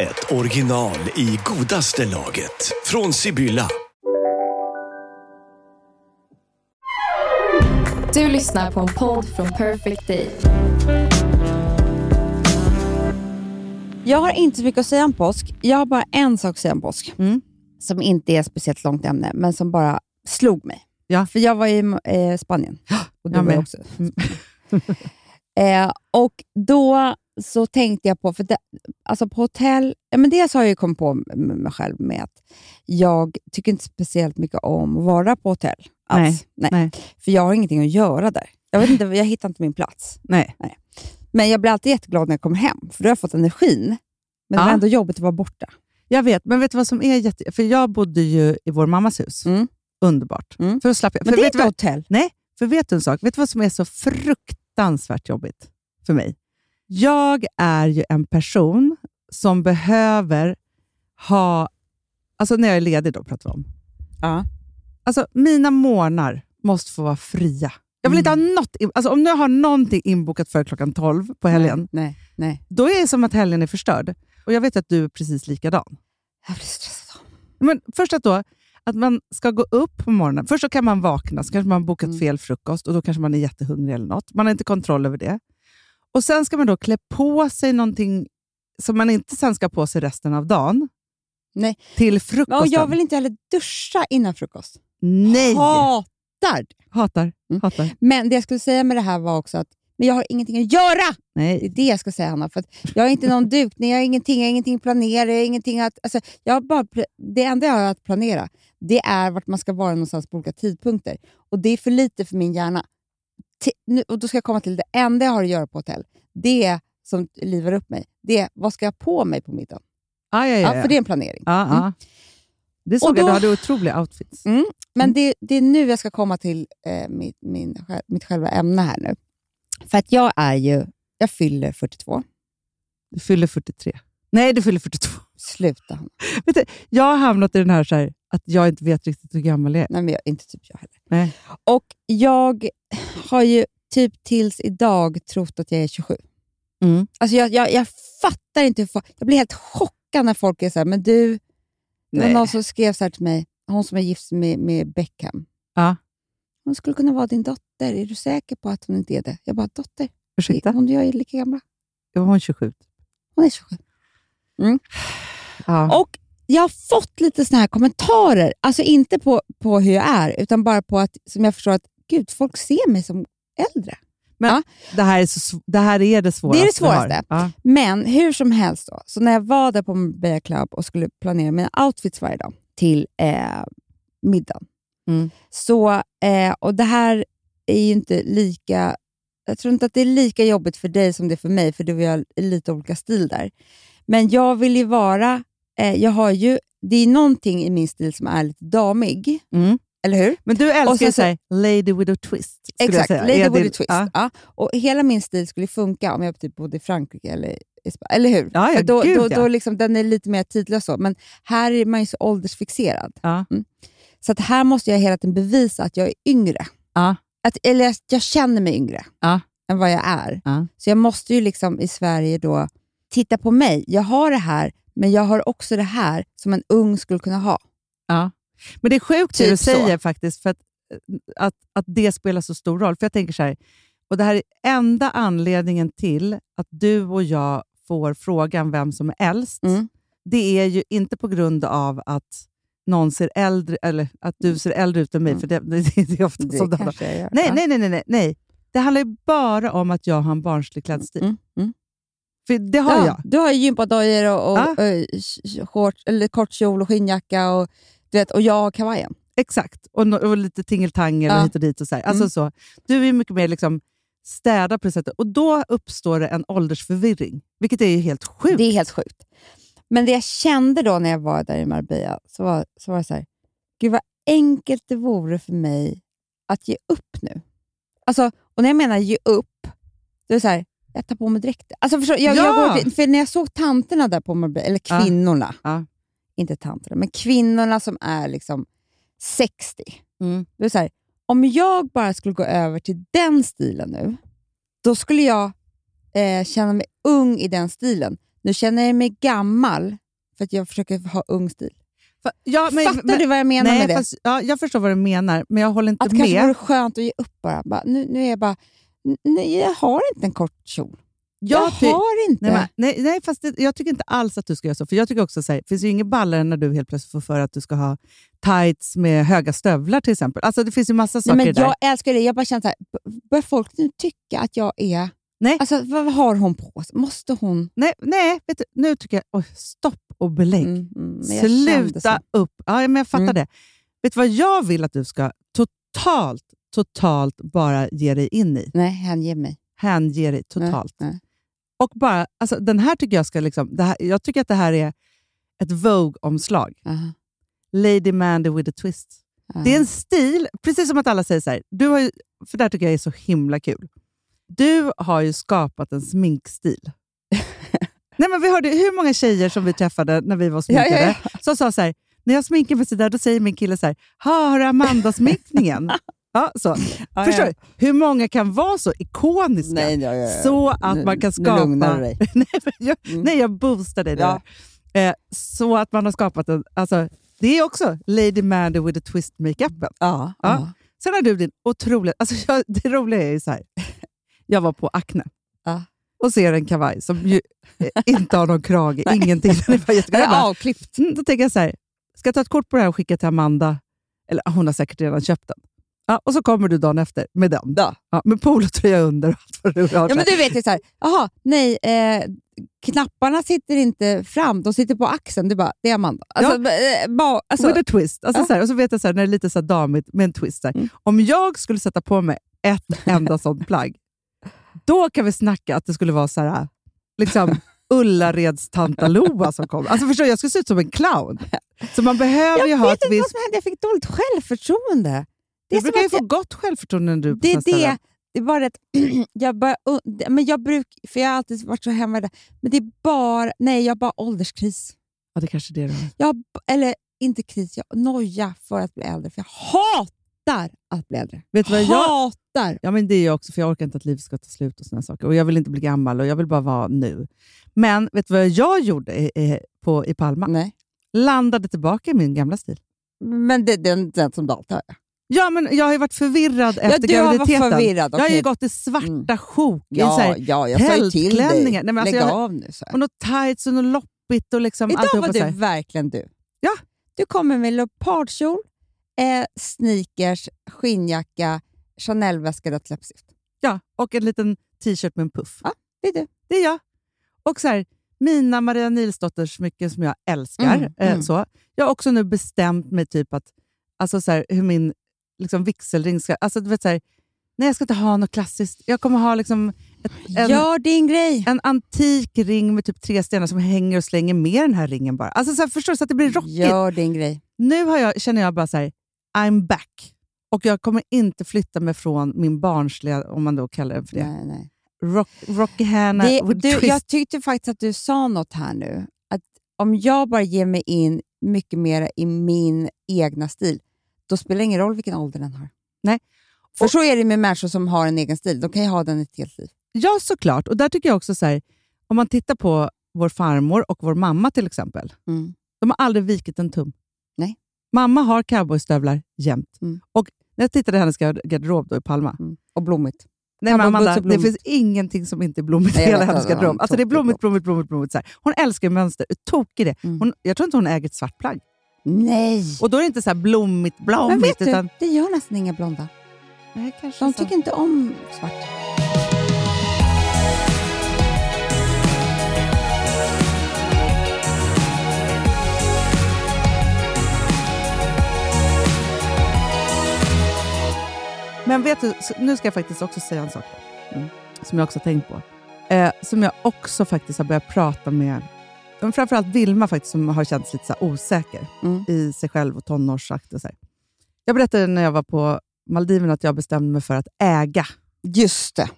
ett original i godaste laget. Från Sibylla. Du lyssnar på en podd från Perfect Day. Jag har inte så mycket att säga om påsk. Jag har bara en sak att säga om påsk. Mm. Som inte är ett speciellt långt ämne, men som bara slog mig. Ja. För jag var i eh, Spanien. Och du jag var med. också. eh, och då så tänkte jag på, för det, alltså på hotell, ja, men dels har jag ju kommit på mig själv med att jag tycker inte speciellt mycket om att vara på hotell. Alls. Nej. Nej. För jag har ingenting att göra där. Jag, vet inte, jag hittar inte min plats. Nej. Men jag blir alltid jätteglad när jag kommer hem, för då har jag fått energin. Men det var Ja. ändå jobbigt att vara borta. Jag vet, men vet du vad som är jätte... För jag bodde ju i vår mammas hus. Mm. Underbart. Mm. För då slapp jag. Men för det är inte vad, hotell. Nej, för vet du en sak? Vet du vad som är så fruktansvärt jobbigt för mig? Jag är ju en person som behöver ha... Alltså när jag är ledig då pratar vi om. Ja. Alltså mina morgnar måste få vara fria. Jag vill inte ha något... in- Alltså om jag har någonting inbokat före klockan 12 på helgen, Nej, nej. då är det som att helgen är förstörd. Och jag vet att du är precis likadan. Jag blir stressad. Men först att, då, att man ska gå upp på morgonen. Först så kan man vakna, så kanske man har bokat Mm. fel frukost och då kanske man är jättehungrig eller något. Man har inte kontroll över det. Och Sen ska man då klä på sig någonting som man inte sen ska ha på sig resten av dagen. Nej. Till frukosten. Och jag vill inte heller duscha innan frukost. Nej! Hatar. Hatar. Mm. Hatar. Men det jag skulle säga med det här var också att men jag har ingenting att göra. Det är Nej. det jag ska säga, Hanna. För att jag har inte någon dukning, jag har ingenting, jag har ingenting att planera. Jag ingenting att, alltså, jag bara, det enda jag har att planera det är vart man ska vara någonstans på olika tidpunkter. Och Det är för lite för min hjärna. Nu, och Då ska jag komma till det enda jag har att göra på hotell. Det som livar upp mig, det är vad ska jag på mig på middagen? Ah, ja, ja, Ja, för det är en planering. Ja, Mm. ja. Det såg Och jag, då- du hade otroliga outfits. Mm. Men Mm. det, det är nu jag ska komma till eh, mitt, min, sj- mitt själva ämne här nu. För att jag är ju, jag fyller 42. Du fyller 43. Nej, du fyller 42. Sluta Hanna. Vet du, jag har hamnat i den här, så här att jag inte vet riktigt hur gammal jag är. Nej, men jag, inte typ jag heller. Nej. Och jag har ju typ tills idag trott att jag är 27. Mm. Alltså jag, jag, jag fattar inte hur folk, Jag blir helt chockad när folk är så här, men du... Det var Nej. någon som skrev så här till mig, hon som är gift med, med Beckham. Ja. Hon skulle kunna vara din dotter. Är du säker på att hon inte är det? Jag bara, dotter? Ursäkta? Hon och jag är lika gamla. Jag var 27. Hon är 27. Ja. Och jag har fått lite såna här kommentarer, alltså inte på, på hur jag är, utan bara på att som jag förstår att gud, folk ser mig som äldre. det, här är så, det här är det svåraste Det är det svåraste. Ja. Men hur som helst, då, så när jag var där på Marbella Club och skulle planera mina outfits varje dag till eh, middagen, Mm. så, eh, och det här är ju inte lika... Jag tror inte att det är lika jobbigt för dig som det är för mig, för du och jag har lite olika stil där. Men jag vill ju vara... Eh, jag har ju, det är någonting i min stil som är lite damig, Mm. Eller hur? Men du älskar Och sen så- såhär, lady with a twist. Exakt, lady with a twist. Ja. Ja. Och hela min stil skulle funka om jag typ bodde i Frankrike eller i Spanien. Eller hur? Ja, ja, då, gud, då, då liksom, den är lite mer tidlös. Så. Men här är man ju så åldersfixerad. Ja. Så att här måste jag hela tiden bevisa att jag är yngre. Ja. Att, eller att jag känner mig yngre Ja. än vad jag är. Ja. Så jag måste ju liksom i Sverige då titta på mig. Jag har det här, men jag har också det här som en ung skulle kunna ha. Men det är sjukt det Typ du så. säger faktiskt, för att, att, att det spelar så stor roll. För jag tänker så här, och det här är enda anledningen till att du och jag får frågan vem som är äldst. Mm. Det är ju inte på grund av att någon ser äldre, eller att du ser äldre ut än mig, Mm. för det, det, det är ofta Det det gör. nej, nej, nej, nej, nej. Det handlar ju bara om att jag har en barnslig klädstil. Mm. Mm. För det har ja, jag. Du har ju gympadojor och, och, Ja. och eller kort kjol och skinnjacka och, du vet, och jag har kavajen. Exakt. Och, och lite tingeltangel Ja. och hit och dit. Och så här. Alltså Mm. så. Du är mycket mer liksom städad på det sättet. Och då uppstår det en åldersförvirring, vilket är ju helt sjukt. Det är helt sjukt. Men det jag kände då när jag var där i Marbella, så var, så var det så här, gud vad enkelt det vore för mig att ge upp nu. Alltså, och när jag menar ge upp, då är det så här, jag tar på mig dräkten. Alltså, jag, jag Ja! går, för när jag såg tanterna där på Marbella, eller Ja. kvinnorna, Ja. Inte tanterna, men kvinnorna som är liksom 60. Mm. Det är så här, om jag bara skulle gå över till den stilen nu, då skulle jag eh, känna mig ung i den stilen. Nu känner jag mig gammal för att jag försöker ha ung stil. Ja, men, Fattar men, du vad jag menar nej, med det? Fast, ja, jag förstår vad du menar, men jag håller inte att det kanske med. vore skönt att ge upp bara. bara nu, nu är jag bara, n- nej, jag har inte en kort kjol. Jag, Jag har inte. Nej, nej, nej, fast det, jag tycker inte alls att du ska göra så. För jag tycker också så här, det finns ju inget ballare när du helt plötsligt får för att du ska ha tights med höga stövlar till exempel. Alltså det finns ju massa saker nej, men där. jag älskar det. Jag bara känner så här, b- börjar folk nu tycka att jag är... Nej. Alltså, vad har hon på sig? Måste hon... Nej, nej vet du, nu tycker jag... Oj, stopp och belägg. Mm, mm. Sluta upp. Ja, men jag fattar Mm. det. Vet du vad jag vill att du ska totalt, totalt bara ge dig in i? Nej, hänge mig. Hänge dig totalt. Nej, nej. Och bara, alltså, den här tycker jag ska... Liksom, här, jag tycker att det här är ett Vogue-omslag. Aha, Lady Mandy with a twist. aha. Det är en stil, precis som att alla säger så här, du har ju, för det här tycker jag är så himla kul. Du har ju skapat en sminkstil. Nej, men vi hörde hur många tjejer som vi träffade när vi var sminkade Ja, ja, som sa så här, när jag sminkar mig så där, då säger min kille så här, "Ha, har du Amanda-sminkningen? ja, så. Ja, Förstår ja. du? Hur många kan vara så ikoniska? Nej, ja, ja. Så att Nu- man kan Nu skapa... lugnar du dig. nej, jag, Mm. nej, jag boostar dig. Där. Eh, så att man har skapat en... Alltså, det är också Lady Mandy with a twist makeupen. Ja, Ja. Sen har du din otroliga... Alltså jag, det roliga är ju så här. Jag var på Acne och ser en kavaj som ju inte har någon krage, ingenting. Den bara är bara, avklippt. mm, Då tänker jag så här, ska jag ta ett kort på det här och skicka till Amanda? Eller hon har säkert redan köpt den. Ja, och så kommer du dagen efter med den. Ja. Ja, med polotröja under och allt vad du har. Ja, men du vet ju så här, jaha, nej, eh, knapparna sitter inte fram, de sitter på axeln. Du bara, det är Amanda. Alltså, eh, ba, alltså, with a twist. Alltså, Ja. så här, och så vet jag så här, när det är lite så här damigt med en twist. Mm. Om jag skulle sätta på mig ett enda sånt plagg, då kan vi snacka att det skulle vara så här, liksom Ullareds Tantaloa som kommer. Alltså förstår jag skulle se ut som en clown. Så man behöver jag ju ha vet ett inte vad visst... som hände, jag fick dåligt självförtroende. Det Du brukar ju få jag, gott självförtroende när du det, är det, det bara att jag bara, men jag bruk, för jag har alltid varit så hemma där. Men det är bara, nej, jag har bara ålderskris. Ja, det kanske är det du har. Jag eller inte kris, jag noja för att bli äldre. För jag hatar att bli äldre. Vet du vad jag... Hatar! Ja, men det är jag också, för jag orkar inte att livet ska ta slut och såna saker. Och jag vill inte bli gammal och jag vill bara vara nu. Men vet du vad jag gjorde i, i, på, i Palma? Nej. Landade tillbaka i min gamla stil. Men det, det är den som Dalt har. Ja, men jag har ju varit förvirrad Ja, efter du har varit graviditeten. förvirrad. Jag har ju gått i svarta Mm. sjok. i Ja, här, ja, jag tältklänningar. Nej, men alltså Lägg jag- av nu. Så. och något tights och något loppigt. Och liksom Idag var du här. verkligen du. Ja. Du kommer med leopardkjol, eh, sneakers, skinnjacka, Chanel-väska, rött läppstift. Ja, och en liten t-shirt med en puff. Ja. Det är du. Det är jag. Och så här, mina Maria Nilsdotters smycken som jag älskar. Mm, Eh, mm. så. Jag har också nu bestämt mig typ att alltså så här, hur min liksom, vigselring ska... Alltså, du vet, så här, nej, jag ska inte ha något klassiskt. Jag kommer ha liksom ett, en, Gör din grej. en antik ring med typ tre stenar som hänger och slänger med den här ringen bara. Alltså, så här, förstår du? Så att det blir rockigt. Gör din grej. Nu har jag, känner jag bara så här, I'm back. Och jag kommer inte flytta mig från min barnsliga, om man då kallar det för det, Nej, nej. Rock, Rocky Hanna Det, with du, twist. jag tyckte faktiskt att du sa något här nu. Att om jag bara ger mig in mycket mer i min egna stil, då spelar det ingen roll vilken ålder den har. Nej. För Och- så är det med människor som har en egen stil. De kan ju ha den ett helt liv. Ja, såklart. Och där tycker jag också så här, om man tittar på vår farmor och vår mamma till exempel. Mm. De har aldrig vikit en tum. Nej. Mamma har cowboystövlar jämt. Mm. Och när jag tittade i hennes gar- garderob då i Palma. Mm. Och blommigt. Nej, men Amanda, det finns ingenting som inte är blommigt i hela hennes garderob. Alltså, det är blommigt, blommigt, blommigt. blommigt så här. Hon älskar mönster. Tokig i det. Mm. Hon, jag tror inte hon äger ett svart plagg. Nej! Och då är det inte så här blommigt, Men blommigt. vet du, utan, det gör nästan inga blonda. nej, kanske De så. tycker inte om svart. Men vet du, nu ska jag faktiskt också säga en sak mm, som jag också har tänkt på. Eh, som jag också faktiskt har börjat prata med men framförallt Vilma faktiskt, som har känts lite så osäker Mm. i sig själv och tonårsakt. Och så här. Jag berättade när jag var på Maldiverna att jag bestämde mig för att äga. Just det.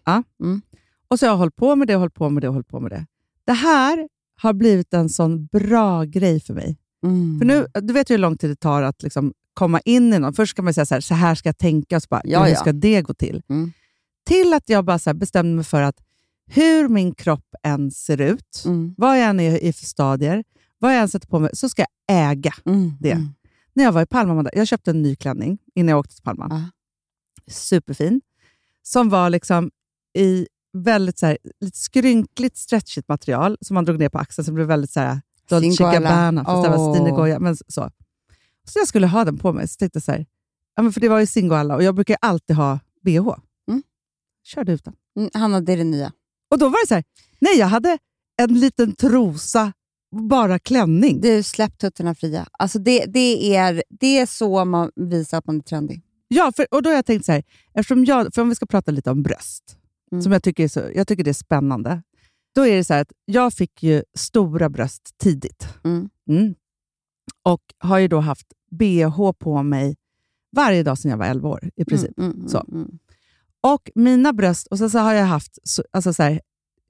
Och så har jag hållit på med det och hållit på med det och hållit på med det. Det här har blivit en sån bra grej för mig. Mm. För nu, du vet ju hur lång tid det tar att liksom komma in i någon. Först ska man säga så här, så här ska jag tänka, och så bara, Ja, hur ja. ska det gå till? Mm. Till att jag bara så bestämde mig för att hur min kropp än ser ut, Mm. vad jag än är i för stadier, vad jag än sätter på mig, så ska jag äga Mm. det. Mm. När jag var i Palma, jag köpte en ny klänning innan jag åkte till Palma. Ja. Superfin. Som var liksom i väldigt så här, lite skrynkligt, stretchigt material som man drog ner på axeln, så det blev väldigt så här, Dolce. Gabbana, fast det var. Stine Goya. Men så. så jag skulle ha den på mig, så tänkte jag så här, ja, men för det var ju Singoalla och jag brukar alltid ha bh. Mm. Körde ut den. Mm. Hanna, det är det nya. Och då var det så här, nej jag hade en liten trosa, bara klänning. Du, släpp tuttarna fria. Alltså det, det, är, det är så man visar att man är trendig. Ja, för, och då har jag tänkt så här, eftersom jag, för om vi ska prata lite om bröst, Mm. som jag tycker, är så, jag tycker det är spännande. Då är det så här att jag fick ju stora bröst tidigt. Mm. Mm. Och har ju då haft bh på mig varje dag sedan jag var 11 år i princip. Mm, mm, Så. Mm, mm. Och mina bröst, och sen så har jag haft, så, alltså så här,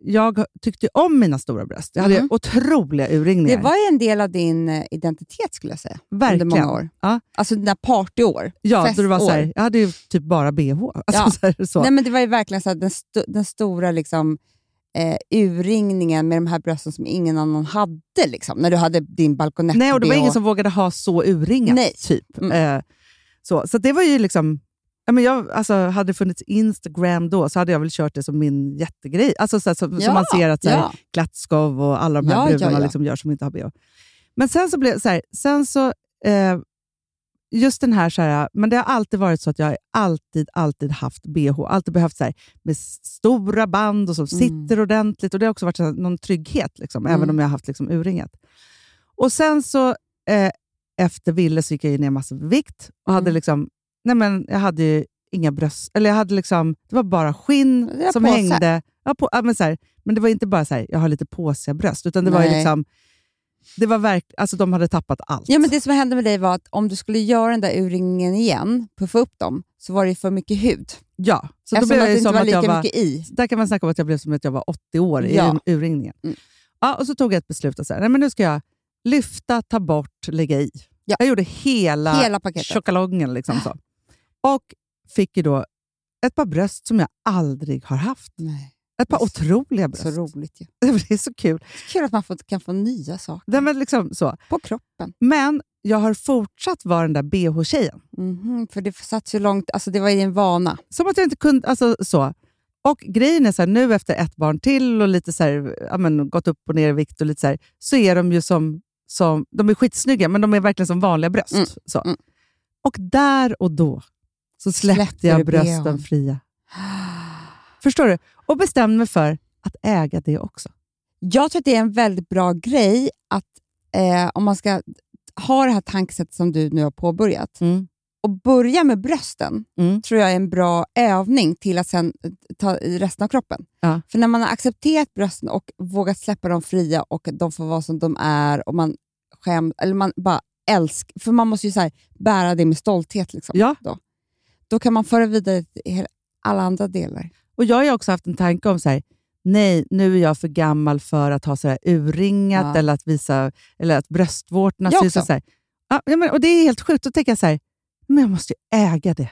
jag tyckte om mina stora bröst. Jag hade ju otroliga urringningar. Det var ju en del av din eh, identitet skulle jag säga. Verkligen. Under många år. Ja. Alltså dina partyår. Ja, då det var så här, festår. jag hade ju typ bara bh. Alltså Ja. så här, så. Nej, men det var ju verkligen så här, den, sto- den stora liksom, eh, urringningen med de här brösten som ingen annan hade. Liksom, när du hade din balkonett Nej, och det var ingen som vågade ha så urringat. Nej. Typ. Mm. Eh, så så det var ju liksom... Ja, men jag, alltså, hade det funnits Instagram då så hade jag väl kört det som min jättegrej. Alltså, så här, som, som man ser att så här, ja. Glatskov och alla de här Ja, brudarna ja, ja. Liksom gör som inte har bh. Men sen så blev så här, sen så... Eh, just den här, så här, men det har alltid varit så att jag alltid, alltid haft bh. Alltid behövt så här, med stora band och som Mm. sitter ordentligt. Och Det har också varit så här, någon trygghet, liksom, Mm. även om jag har haft liksom, urringat. Och sen så eh, efter Ville så gick jag ner massor i vikt och hade Mm. liksom, nej men jag hade ju inga bröst, eller jag hade liksom, det var bara skinn var som påsar. hängde. Ja, på, ja, men, så här, men det var inte bara så här, jag har lite påsiga bröst, utan det var ju Nej. liksom, det var verk, alltså de hade tappat allt. Ja, men det som hände med dig var att om du skulle göra den där urringningen igen, puffa upp dem, så var det för mycket hud. ja, så då Eftersom blev att jag det inte som var att lika jag var, mycket i. där kan man snacka om att jag blev som att jag var 80 år i Ja. urringningen. Mm. Ja, och så tog jag ett beslut att säga, nej men nu ska jag lyfta, ta bort, lägga i. Ja. Jag gjorde hela, Hela paketet. tjockalongen. Liksom så. Och fick ju då ett par bröst som jag aldrig har haft. Nej, Ett par Så- otroliga bröst. så roligt ju. Det är så kul. Kul att man får, kan få nya saker men, liksom så. på kroppen. men jag har fortsatt vara den där bh-tjejen. Mhm, för det satt så långt, alltså det var ju en vana. Som att jag inte kunde... Alltså, så. Och grejen är så här, nu efter ett barn till och lite så här, ja, men, gått upp och ner i vikt och lite så, här, så är de ju som, som... De är skitsnygga, men de är verkligen som vanliga bröst. Mm, Så. mm. Och där och då så släppte, Släppte jag brösten fria. Förstår du? Och bestämde mig för att äga det också. Jag tror att det är en väldigt bra grej att eh, om man ska ha det här tankesättet som du nu har påbörjat Mm. och börja med brösten Mm. tror jag är en bra övning till att sen eh, ta resten av kroppen. Ja. För när man har accepterat brösten och vågat släppa dem fria och de får vara som de är och man skäm, eller man bara älskar, för man måste ju så här, bära det med stolthet. Liksom, Ja. då. Då kan man föra vidare till alla andra delar. Och Jag har också haft en tanke om så här, nej, nu är jag för gammal för att ha så här urringat Ja. eller att visa eller att bröstvårtorna syns. Så här. Ja, men, och Det är helt sjukt. Då tänker jag så här, men jag måste ju äga det.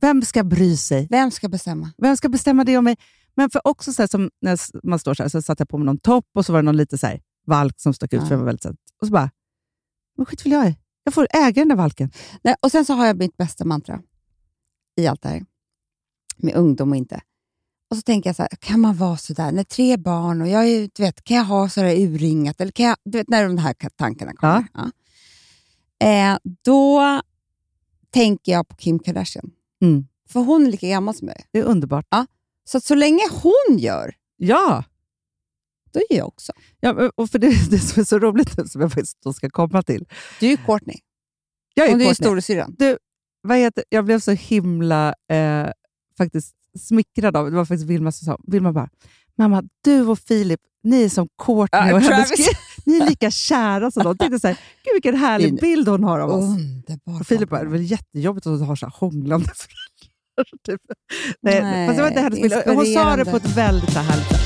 Vem ska bry sig? Vem ska bestämma? Vem ska bestämma det om mig? Men för också så här, som när man står så här, så satte jag på mig någon topp och så var det någon lite så här, valk som stack ut. Ja. För jag var väldigt, så här, och så bara, vad skit vill jag i? Jag får äga den där valken. Nej, och Sen så har jag mitt bästa mantra i allt det här, med ungdom och inte. Och så tänker jag så här, kan man vara så där, när tre barn och jag är, du vet, kan jag ha så där urringat? Eller kan jag, du vet, när de här tankarna kommer. Ja. Eh, då tänker jag på Kim Kardashian. Mm. För hon är lika gammal som jag. Det är underbart. Så att så länge hon gör, Ja! då gör jag också. ja och för det, det som är så roligt nu, som jag faktiskt då ska komma till. Du är ju Courtney. Jag är och du är ju Courtney. storasyrran. Vad heter, jag blev så himla eh, faktiskt smickrad av, det var faktiskt Vilma som sa, Vilma bara, Mamma, du och Filip, ni är som Courtney Ja, och hennes Travis. Ni är lika kära som de. Tänkte så här, Gud vilken härlig Fin. bild hon har av oss. Underbart. Och Filip bara, det är väl jättejobbigt att du har så här hånglande föräldrar. Typ. Nej, Nej, fast det var inte hennes bild. Hon sa det på ett väldigt så härligt sätt.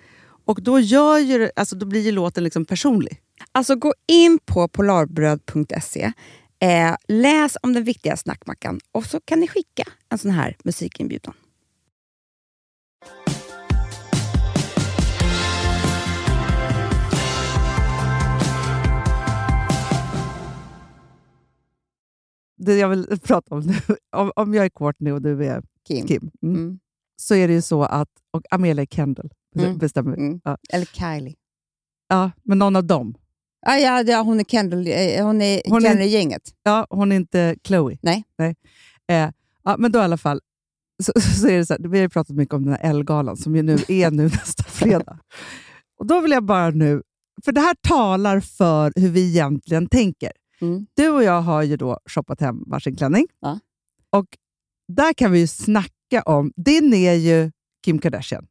Och då, gör ju, alltså, då blir ju låten liksom personlig. Alltså gå in på polarbröd.se, eh, läs om den viktiga snackmackan och så kan ni skicka en sån här musikinbjudan. det jag vill prata om nu, om, om jag är Courtney och du är Kim. Kim, mm, Mm. så är det ju så att, och Amelia Kendall, Mm. bestämmer. Mm. Ja. Eller Kylie. ja, men någon av dem. Ah, ja, ja, hon är Kendall, eh, hon är Hon är- Jenner-gänget. Ja, hon är inte Chloe. Nej. Nej. Eh, ja, men då i alla fall, så, så är det så här, vi har ju pratat mycket om den här Ellegalan som ju nu är nu nästa fredag. Och då vill jag bara nu, för det här talar för hur vi egentligen tänker. Mm. Du och jag har ju då shoppat hem varsin klänning. Ja. Och där kan vi ju snacka om, din är ju Kim Kardashian.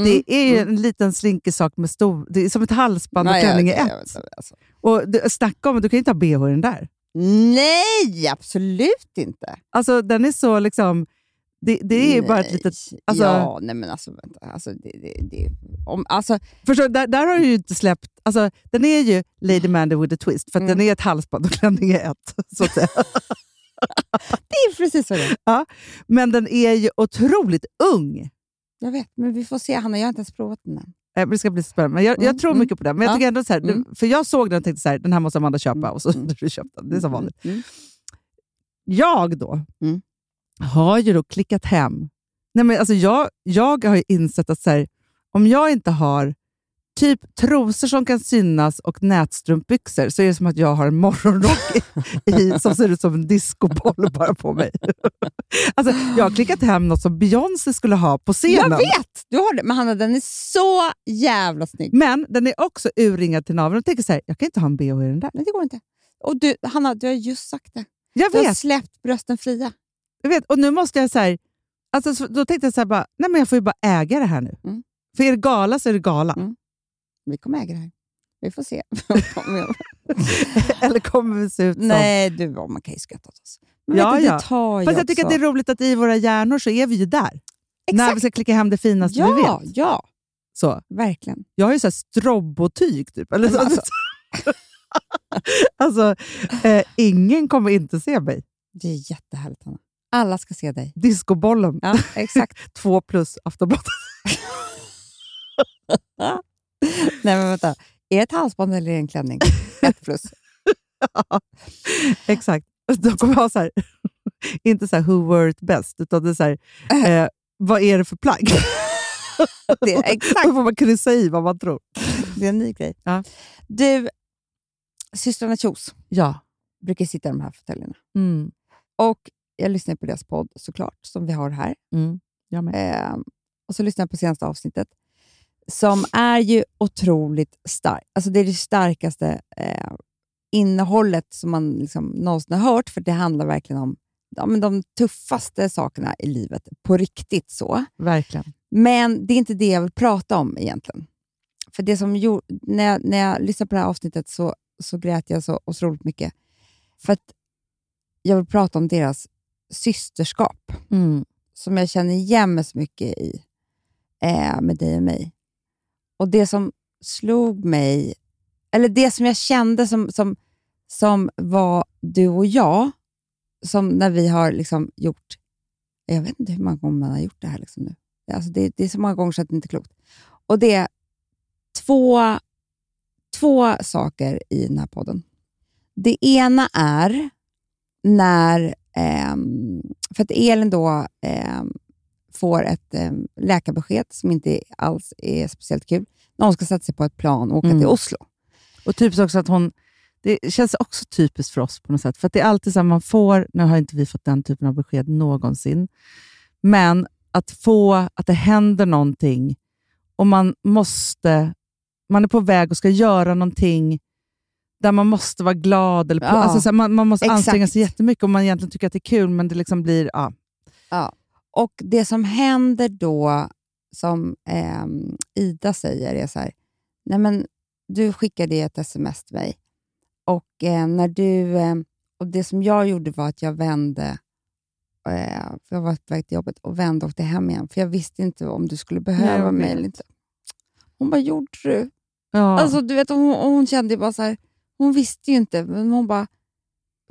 Mm. Det är ju en liten slinkig sak med stor, det är som ett halsband och Nej, klänning i ett. alltså. Och du, snacka om, du kan ju inte ha bh i den där. Nej, absolut inte. Alltså den är så liksom... Det, det är ju bara ett Nej. litet... Alltså, Ja, nej men alltså vänta. Alltså, det, det, det, om, alltså, förstår, där, där har du ju inte släppt... Alltså, den är ju Lady Mandy with a twist, för att Mm. den är ett halsband och klänning är ett. Så att säga. det är precis vad det är. Men den är ju otroligt ung. Jag vet, men vi får se. Hanna, jag har inte ens provat den än. Eh, Det ska bli spännande. Men jag, jag Mm, tror mm. mycket på den. Men jag Ja. tycker ändå så här, Mm. för jag såg den och tänkte så här, den här måste Amanda köpa. Mm, Och så du köpte den. Det är som vanligt. Mm. Jag då har ju då klickat hem. Nej, men alltså jag, jag har ju insett att så här, om jag inte har typ trosor som kan synas och nätstrumpbyxor så är det som att jag har en morgonrock i, som ser ut som en discoboll bara på mig. alltså, jag har klickat hem något som Beyoncé skulle ha på scenen. Jag vet! Du har det. Men Hanna, den är så jävla snygg. Men den är också urringad till naveln. Jag tänker så här, jag kan inte ha en bh i den där. Nej, det går inte. Och du, Hanna, du har just sagt det. Jag Du har släppt brösten fria. Jag vet, och nu måste jag så här, alltså, så- då tänkte jag så här, bara, nej men jag får ju bara äga det här nu. Mm. För är det gala så är det gala. Mm. Vi kommer äga det här. Vi får se. Eller kommer vi se ut som... Nej, du, man kan ju skratta åt oss. Men Ja, du, ja. Fast jag tycker att också. det är roligt att i våra hjärnor så är vi ju där. När vi Exakt. ska klicka hem det finaste Ja, vi vet. ja, Så. verkligen. Jag har ju så här strobotyg typ. Eller så. Alltså. alltså, eh, ingen kommer inte se mig. Det är jättehärligt, Hanna. Alla ska se dig. Discobollen, Ja, exakt. två plus Aftonbladet. Nej, men vänta. Är ett halsband eller en klänning? Ett plus. Ja, Exakt. De kommer ha så här, inte så här who wore it best, utan det är så här, eh, vad är det för plagg? Det är, exakt. Då får man kryssa i vad man tror. Det är en ny grej. Ja. Du, systrarna Kjos Ja. brukar sitta i de här fåtöljerna. Mm. Och jag lyssnar på deras podd såklart, som vi har här. Mm. Jag med. Eh, och så lyssnar jag på senaste avsnittet, som är ju otroligt starkt. Alltså det är det starkaste eh, innehållet som man liksom någonsin har hört, för det handlar verkligen om ja, men de tuffaste sakerna i livet, på riktigt så. Verkligen. Men det är inte det jag vill prata om egentligen. För det som gjorde, när, jag, när jag lyssnade på det här avsnittet så, så grät jag så otroligt mycket. För att jag vill prata om deras systerskap Mm. som jag känner igen mig så mycket i eh, med dig och mig. Och det som slog mig, eller det som jag kände som, som, som var du och jag, som när vi har liksom gjort, jag vet inte hur många gånger man har gjort det här liksom nu. Alltså det, det är så många gånger så att det inte är klokt. Och det är två, två saker i den här podden. Det ena är när, eh, för att Elin då eh, får ett ehm, läkarbesked som inte alls är speciellt kul, när hon ska sätta sig på ett plan och åka Mm. till Oslo. Och typiskt också att hon... Det känns också typiskt för oss på något sätt. För det är alltid så att man får, nu har inte vi fått den typen av besked någonsin, men att få att det händer någonting och man måste, man är på väg och ska göra någonting där man måste vara glad. Eller på, Ja, alltså så här, man, man måste exakt. anstränga sig jättemycket om man egentligen tycker att det är kul, men det liksom blir... Ja. Ja. Och det som händer då, som ehm, Ida säger, är så här, nej men du skickade ett sms till mig och eh, när du, eh, och det som jag gjorde var att jag vände, eh, för jag var på väg till jobbet, och vände och åkte hem igen, för jag visste inte om du skulle behöva jag mig eller inte. Hon bara, gjorde du? Ja. Alltså, du vet, hon, hon kände bara så här, hon visste ju inte, men hon bara,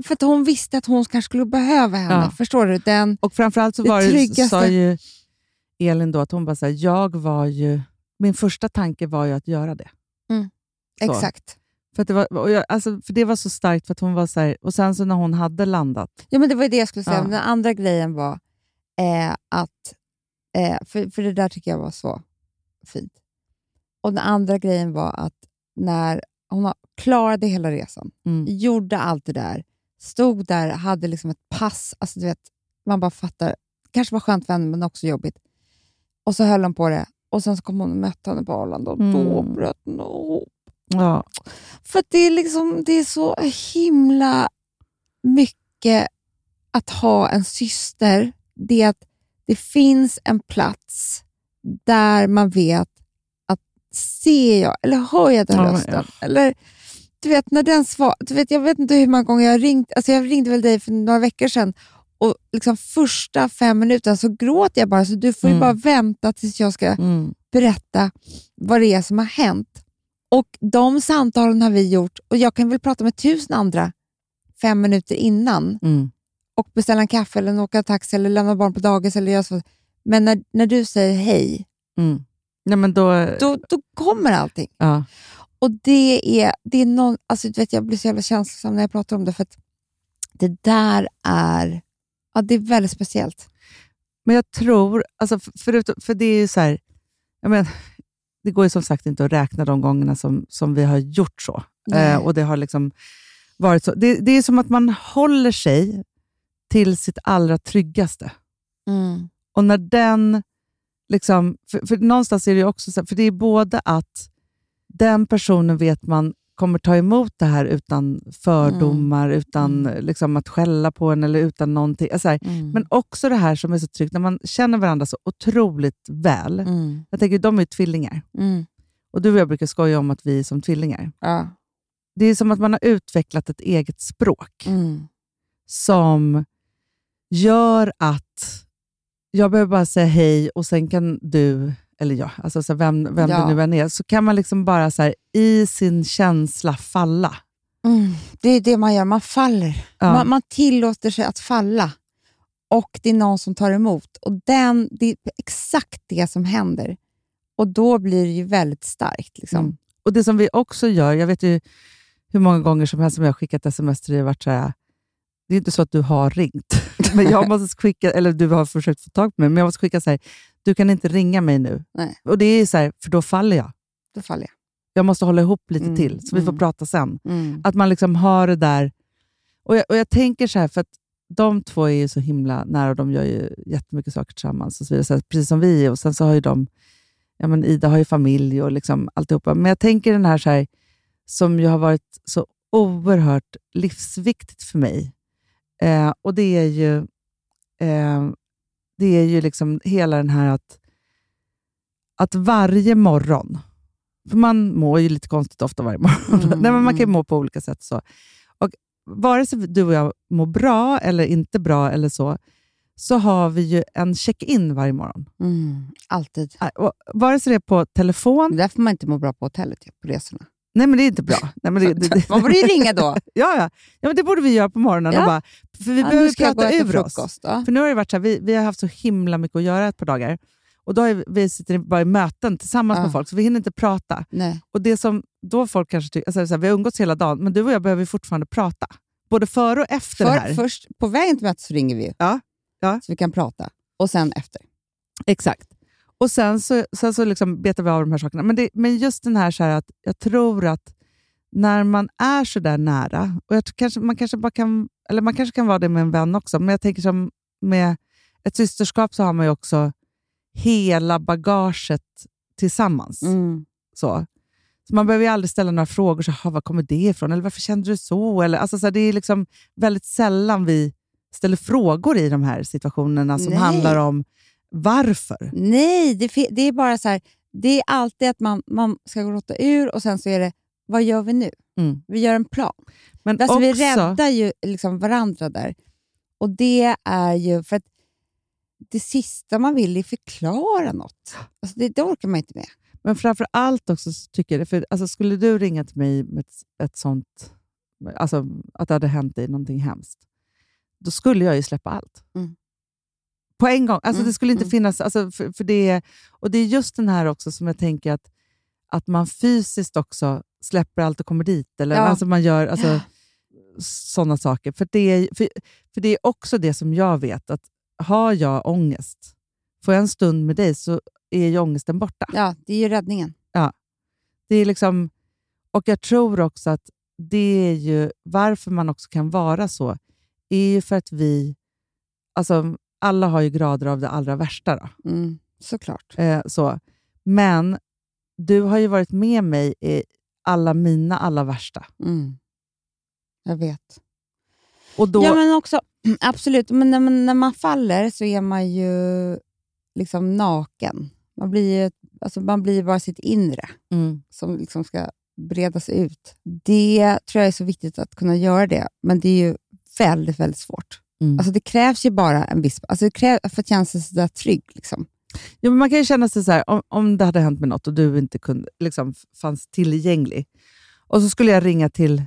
för att hon visste att hon kanske skulle behöva henne. Ja. Förstår du? Den, Och framförallt så Det var det, tryggaste- sa ju Elin då att hon bara så här, jag var ju... Min första tanke var ju att göra det. Så. exakt. För, det var, jag, alltså, för det var så starkt, för att hon var så här, och sen så när hon hade landat, Ja, men det var ju det jag skulle säga. Ja. Den andra grejen var eh, att... Eh, för, för det där tycker jag var så fint. Och Den andra grejen var att när hon klarade hela resan, Mm. gjorde allt det där, stod där, hade liksom ett pass. Alltså, du vet, man bara fattar. kanske var skönt för henne, men också jobbigt. Och så höll hon på det. Och Sen så kom hon och mötte henne på Arlanda och då Mm. bröt hon ihop. ja, För det är, liksom, det är så himla mycket att ha en syster. Det är att det finns en plats där man vet att ser jag eller hör jag den Ja, rösten? ja. Eller, du vet, när den svar, du vet, jag vet inte hur många gånger jag har ringt. Alltså jag ringde väl dig för några veckor sedan och liksom första fem minuterna så gråter jag bara. Så du får ju Mm. bara vänta tills jag ska mm, berätta vad det är som har hänt. Och De samtalen har vi gjort och jag kan väl prata med tusen andra fem minuter innan mm, och beställa en kaffe eller åka taxi eller lämna barn på dagis. Eller göra så. Men när, när du säger hej, mm. Nej, men då, då, då kommer allting. ja. Och det är, det är någon, alltså, du vet, Jag blir så jävla känslosam när jag pratar om det, för att det där är, ja, det är väldigt speciellt. Men jag tror, alltså, för, förutom, för det är ju så här, jag men, det går ju som sagt inte att räkna de gångerna som, som vi har gjort så. Eh, och det har liksom varit så. Det, det är som att man håller sig till sitt allra tryggaste. Mm. Och när den, liksom, för, för någonstans är det ju också så, för det är både att den personen vet man kommer ta emot det här utan fördomar, utan liksom, att skälla på en eller utan någonting. Alltså, Mm. men också det här som är så tryggt, när man känner varandra så otroligt väl. Mm. Jag tänker, de är ju tvillingar. Mm. Och du och jag brukar skoja om att vi är som tvillingar. Ja. Det är som att man har utvecklat ett eget språk Mm. som gör att jag behöver bara säga hej och sen kan du, eller jag, alltså så vem, vem Ja. det nu än är, så kan man liksom bara så här, i sin känsla falla. Mm. Det är det man gör, man faller. Ja. Man, man tillåter sig att falla och det är någon som tar emot. Och den, Det är exakt det som händer. Och då blir det ju väldigt starkt. Liksom. Mm. Och det som vi också gör, jag vet ju hur många gånger som helst som jag har skickat sms till dig och varit så här, det är inte så att du har ringt, men jag måste skicka, eller du har försökt få tag på mig, men jag måste skicka så här, du kan inte ringa mig nu. Nej. Och det är så här, för då faller jag. Då faller jag. Jag måste hålla ihop lite Mm, till, så vi får mm. prata sen. Mm. Att man liksom har det där. Och jag, och jag tänker så här, för att de två är ju så himla nära och de gör ju jättemycket saker tillsammans. Och så vidare, så här, precis som vi är. Och sen så har ju de, ja men Ida har ju familj och liksom alltihopa. Men jag tänker den här, så här som ju har varit så oerhört livsviktigt för mig. Eh, och det är ju, eh, det är ju liksom hela den här att, att varje morgon, för man mår ju lite konstigt ofta varje morgon. Mm, Nej, men man kan ju må på olika sätt. så. Och Vare sig du och jag mår bra eller inte bra, eller så, så har vi ju en check-in varje morgon. Mm. Alltid. Äh, Och vare sig det är på telefon... Det är därför man inte mår bra på hotellet, på resorna. Nej, men det är inte bra. Nej, men det, det, det, Man borde ju ringa då. ja, ja. ja, men det borde vi göra på morgonen. Ja. Bara, för vi Ja, behöver prata ur oss. För nu har det varit så här, vi, vi har haft så himla mycket att göra ett par dagar. Och då har vi, sitter bara i möten tillsammans Ja. med folk, så vi hinner inte prata. Nej. Och det som då folk kanske tycker, alltså, så här, vi har umgåtts hela dagen, men du och jag behöver fortfarande prata. Både före och efter det här. För, först, på vägen till mötet så ringer vi. Ja, ja. Så vi kan prata. Och sen efter. Exakt. Och sen så, sen så liksom betar vi av de här sakerna. Men, det, men just den här, så här att jag tror att när man är så där nära, och jag kanske, man, kanske bara kan, eller man kanske kan vara det med en vän också, men jag tänker som med ett systerskap så har man ju också hela bagaget tillsammans. Mm. Så. Så man behöver ju aldrig ställa några frågor, så, "Ha, var kommer det ifrån? Eller varför kände du så? Eller, alltså, så här, det är liksom väldigt sällan vi ställer frågor i de här situationerna som Nej. handlar om varför. Nej, det, det är bara så här. Det är alltid att man, man ska gråta ur och sen så är det, vad gör vi nu? Mm. Vi gör en plan. Men Alltså, också, Vi räddar ju liksom varandra där. Och det är ju för att det sista man vill är förklara något. Alltså det, det orkar man inte med. Men framför allt också så tycker jag, för, alltså, skulle du ringa till mig med ett, ett sånt, alltså att det hade hänt dig någonting hemskt, då skulle jag ju släppa allt. Mm. På en gång. Alltså, Mm, Det skulle inte mm. finnas, alltså, för, för det, och det är just den här också som jag tänker att, att man fysiskt också släpper allt och kommer dit. Eller Ja. alltså man gör alltså, sådana saker. För det, är, för, för det är också det som jag vet, att har jag ångest, får jag en stund med dig så är ju ångesten borta. Ja, det är ju räddningen. Det är liksom, och jag tror också att det är ju varför man också kan vara så, är ju för att vi, alltså alla har ju grader av det allra värsta. Då. Mm, såklart. Eh, så. Men du har ju varit med mig i alla mina alla värsta. Mm. Jag vet. Och då, Ja, men också, absolut. Men när man, när man faller så är man ju liksom naken. Man blir ju alltså man blir bara sitt inre mm, som liksom ska bredas ut. Det tror jag är så viktigt att kunna göra det, men det är ju väldigt, väldigt svårt. Mm. Alltså det krävs ju bara en viss... Alltså det krävs för att känna sig sådär trygg. Liksom. Ja, men man kan ju känna sig så här, om, om det hade hänt med något och du inte kunde, liksom, fanns tillgänglig. Och så skulle jag ringa till...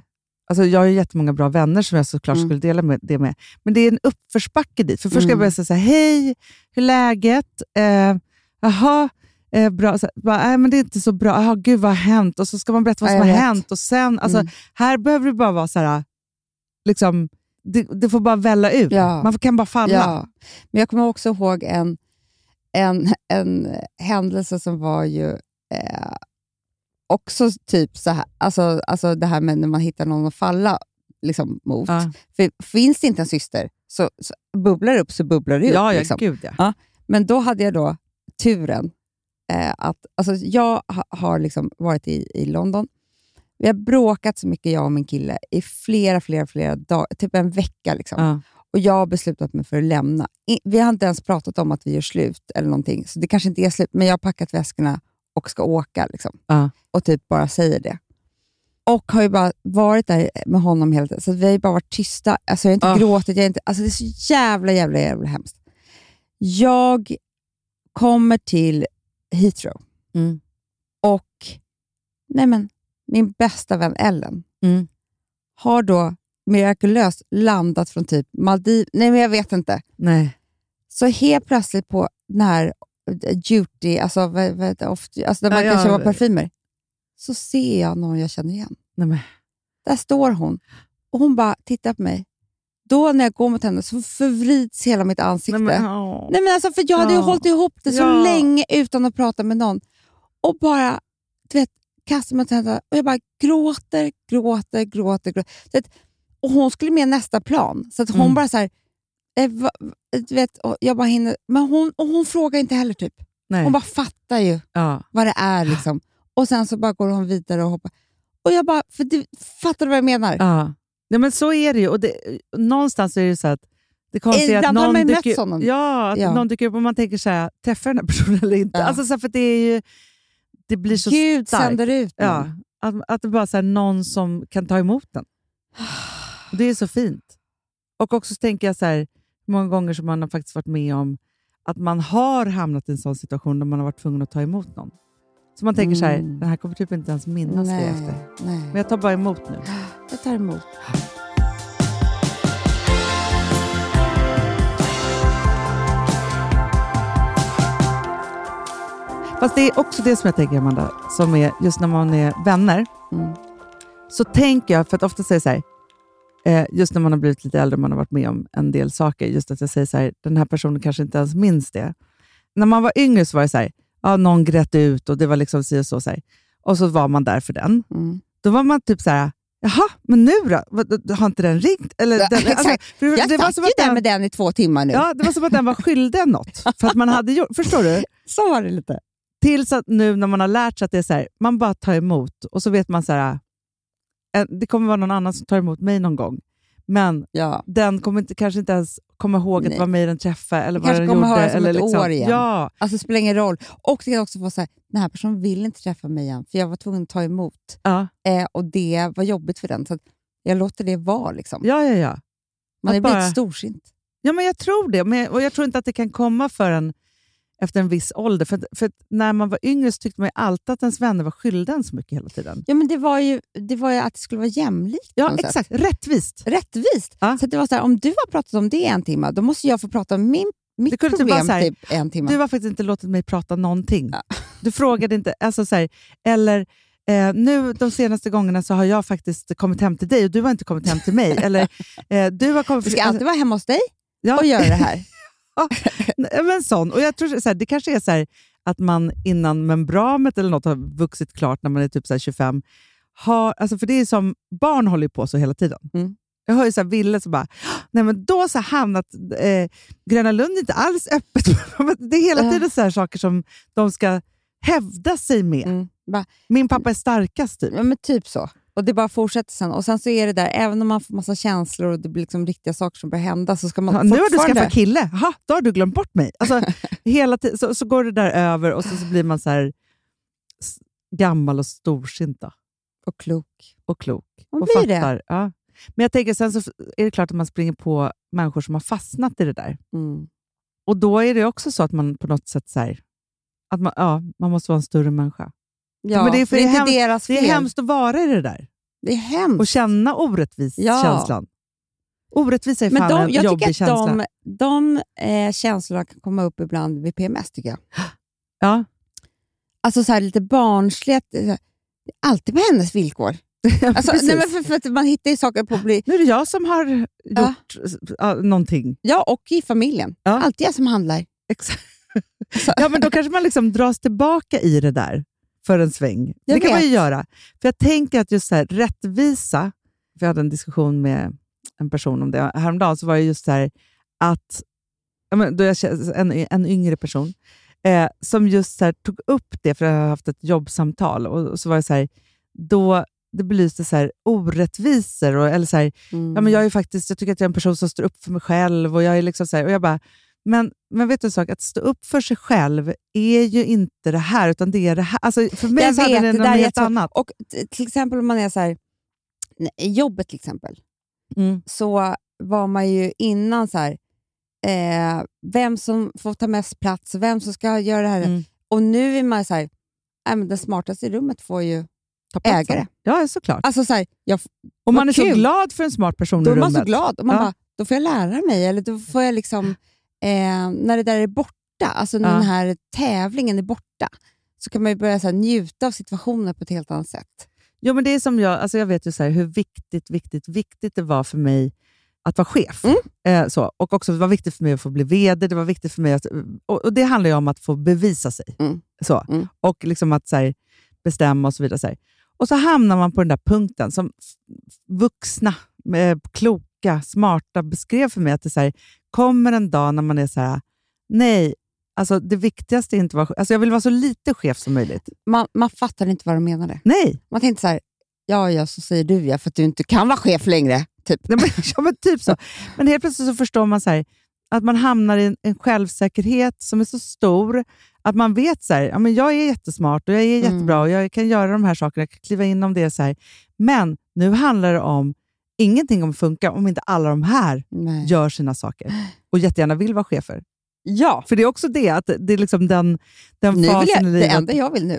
Alltså jag har ju jättemånga bra vänner som jag såklart Mm. skulle dela med, det med. Men det är en uppförsbacke dit. För först ska jag Mm. börja säga så här, hej, hur är läget? Eh, eh, bra. Så, bara, Nej, men det är inte så bra. Jaha, gud vad har hänt? Och så ska man berätta vad Ja, som har vet. hänt. Och sen, alltså, Mm. Här behöver det bara vara så här, liksom, det, det får bara välla ut. Ja. Man kan bara falla. Ja. Men jag kommer också ihåg en, en, en händelse som var ju eh, också typ så här, alltså, alltså det här med när man hittar någon att falla liksom, mot. Ja. För finns det inte en syster så, så bubblar det upp så bubblar det ut. Ja, ja, liksom. gud ja. Men då hade jag då turen eh, att... Alltså jag ha, har liksom varit i, i London. Vi har bråkat så mycket, jag och min kille, i flera, flera, flera dagar. Typ en vecka. Liksom. Ja. Och jag har beslutat mig för att lämna. Vi har inte ens pratat om att vi gör slut eller någonting, så det kanske inte är slut, men jag har packat väskorna och ska åka. Liksom. Ja. Och typ bara säger det. Och har ju bara varit där med honom hela tiden, så vi har ju bara varit tysta. Alltså jag har inte Ah. gråtit, jag har inte, alltså det är så jävla, jävla, jävla hemskt. Jag kommer till Heathrow Mm. och nej men, min bästa vän Ellen Mm. har då mirakulöst landat från typ Maldiv... Nej, men jag vet inte. Nej. Så helt plötsligt på den här eh, duty, alltså, vad, vad, alltså där man Ja, kan köpa parfymer, så ser jag någon jag känner igen. Nej, men. Där står hon och hon bara tittar på mig. Då när jag går mot henne så förvrids hela mitt ansikte. Nej, Nej, men, åh. men alltså, för jag hade ju Ja. hållit ihop det så Ja. länge utan att prata med någon. Och bara du vet, kastar mig åt och jag bara gråter, gråter, gråter. gråter. Du vet, och hon skulle med nästa plan. Så att hon Mm. bara så här, eh, vet, och jag bara hinner, men hon, och hon frågar inte heller. typ. Nej. Hon bara fattar ju ja. vad det är. Liksom. Och sen så bara går hon vidare och hoppar. Och jag bara, för du, fattar du vad jag menar? Ja. ja, men så är det ju. Och det, någonstans är det så att det konstiga är att någon dyker, ja, att Ja. någon dyker upp och man tänker så här, träffar den här personen eller inte? Ja. Alltså, så för det är ju, det blir så Gud starkt. sänder ut Ja, att, att det bara är någon som kan ta emot den. Det är så fint. Och också så tänker jag så här, många gånger som man har faktiskt varit med om att man har hamnat i en sån situation där man har varit tvungen att ta emot någon. Så man tänker så här, Mm. den här kommer typ inte ens minnas det nej, efter. nej. Men jag tar bara emot nu. Jag tar emot. Fast det är också det som jag tänker, Amanda, som är just när man är vänner, Mm. så tänker jag, för att ofta säger så här, eh, just när man har blivit lite äldre och man har varit med om en del saker, just att jag säger så här, den här personen kanske inte ens minns det. När man var yngre så var det så här, ja, någon grät ut och det var liksom si och så, så här. och så var man där för den. Mm. Då var man typ så här, jaha, men nu då? Har inte den ringt? Eller, Ja, den, exakt. för Jag det var satt ju där den, med den i två timmar nu. ja, det var som att den var skyldig något. För att man hade gjort, förstår du? Så var det lite. Tills att nu när man har lärt sig att det är så här, man bara tar emot och så vet man så här, eh, det kommer vara någon annan som tar emot mig någon gång. Men Ja. den kommer inte, kanske inte ens komma ihåg att det var mig den träffade eller vad Kanske den gjorde. som eller ett liksom, år igen. Ja, Alltså det spelar ingen roll. Och det kan också vara så här, den här personen vill inte träffa mig igen, för jag var tvungen att ta emot. ja, Eh, och det var jobbigt för den, så jag låter det vara. Liksom. ja, ja, ja. Man är att bara- blivit storsint. Ja, men jag tror det. Men, och jag tror inte att det kan komma förrän efter en viss ålder. För, för när man var yngre så tyckte man ju alltid att ens vänner var skyldiga en så mycket hela tiden. Ja, men det var ju, det var ju att det skulle vara jämlikt. Ja, något sätt. exakt. Rättvist. Rättvist. Ja. Så det var så här, om du har pratat om det en timme, då måste jag få prata om min, mitt kunde typ problem så här, typ en timme. Du har faktiskt inte låtit mig prata någonting. Ja. Du frågade inte, alltså så här, eller eh, nu de senaste gångerna så har jag faktiskt kommit hem till dig och du har inte kommit hem till mig. eller eh, du har kommit... Vi ska alltid vara hemma hos dig ja, och göra det här. Men sån. Och jag tror så här, Det kanske är så här, att man innan membranet eller något har vuxit klart när man är typ så här 25, har, alltså för det är som, barn håller ju på så hela tiden. Mm. Jag hör ju så här Ville som bara, nej men då så hamnat eh, Gröna Lund är inte alls öppet. det är hela tiden så här saker som de ska hävda sig med. Mm. Min pappa är starkast typ. ja, men typ så. Och det bara fortsätter sen. Och sen så är det där, även om man får massa känslor och det blir liksom riktiga saker som börjar hända, så ska man Ja, nu har du skaffat kille, Aha, då har du glömt bort mig. Alltså, hela tiden, så, så går det där över och så, så blir man så här gammal och storsint då. Och klok. och klok. Man och blir det. fattar. Ja. Men jag tänker sen så är det klart att man springer på människor som har fastnat i det där. Mm. Och då är det också så att man på något sätt så här, att man, ja, man måste vara en större människa. Ja, men det är för det är det är inte hem- deras Det fel. är hemskt att vara i det där Det är hemskt. och känna orättvis-känslan. Orättvisa är men fan de, en jag jobbig tycker att känsla. de, de eh, känslorna kan komma upp ibland vid PMS, tycker jag. Ja. Alltså så här, lite barnsligt. Alltid på hennes villkor. Alltså, Precis. nej, men för, för att man hittar ju saker på bli... Nu är det jag som har gjort ja. någonting. Ja, och i familjen. Ja. Alltid jag som handlar. Exakt. Ja, men då kanske man liksom dras tillbaka i det där för en sväng. Jag det kan man ju vet. göra. För Jag tänker att just så här, rättvisa, för jag hade en diskussion med en person om det häromdagen, så var det just så här att då jag, en, en yngre person eh, som just så här, tog upp det, för jag har haft ett jobbsamtal, och, och så var det så här, då det belyste så här, orättvisor. Och, eller så här, Mm. ja, men jag, är faktiskt, jag tycker att jag är en person som står upp för mig själv. Och jag är liksom så här, och jag bara, men, men vet du en sak? Att stå upp för sig själv är ju inte det här, utan det är det här. Alltså, för mig Jag så vet, det något helt annat. Och till exempel om man är så här, i jobbet till exempel, Mm. så var man ju innan så här, eh, vem som får ta mest plats, vem som ska göra det här. Mm. Och nu är man så här, nej, men den smartaste i rummet får ju ägare. Ja, såklart. Alltså så här, jag, och man är vad så kul. glad för en smart person då i är man rummet. så glad. Och man Ja. bara, då får jag lära mig, eller då får jag liksom, eh, när det där är borta, alltså när Ja. den här tävlingen är borta, så kan man ju börja så här, njuta av situationen på ett helt annat sätt. Jo, men det är som jag, alltså jag vet ju så här, hur viktigt, viktigt, viktigt det var för mig att vara chef. Mm. Eh, så. Och också det var viktigt för mig att få bli VD. Det var viktigt för mig att, och, och Det handlar ju om att få bevisa sig. Mm. Så. Mm. Och liksom att så här, bestämma och så vidare. Så här. Och så hamnar man på den där punkten som vuxna, eh, kloka, smarta beskrev för mig. Att det så här, kommer en dag när man är så här, nej, alltså det viktigaste är inte att vara alltså Jag vill vara så lite chef som möjligt. Man, man fattar inte vad de menade. Nej, Man tänkte så här, ja, ja, så säger du ja, för att du inte kan vara chef längre. Typ. Nej, men, ja, men typ så. Men helt plötsligt så förstår man så här, att man hamnar i en, en självsäkerhet som är så stor att man vet så här, ja, men jag är jättesmart och jag är Mm. jättebra och jag kan göra de här sakerna, jag kan kliva in om det. Så här. Men nu handlar det om ingenting om att funka om inte alla de här Nej. gör sina saker och jättegärna vill vara chefer. Ja, För det är också det, att det är liksom den, den nu fasen jag, i det livet. enda jag vill nu,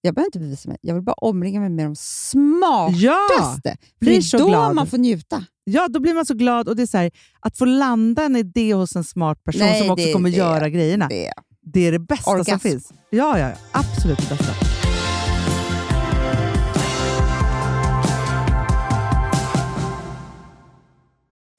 jag behöver inte bevisa mig, jag vill bara omringa mig med de smartaste. Ja, det är så då glad. man får njuta. ja, då blir man så glad. Och det är så här, Att få landa en idé hos en smart person Nej, som också det- kommer det- göra grejerna. Det. Det är det bästa som Orgasm. finns. Ja, ja, ja, absolut det bästa.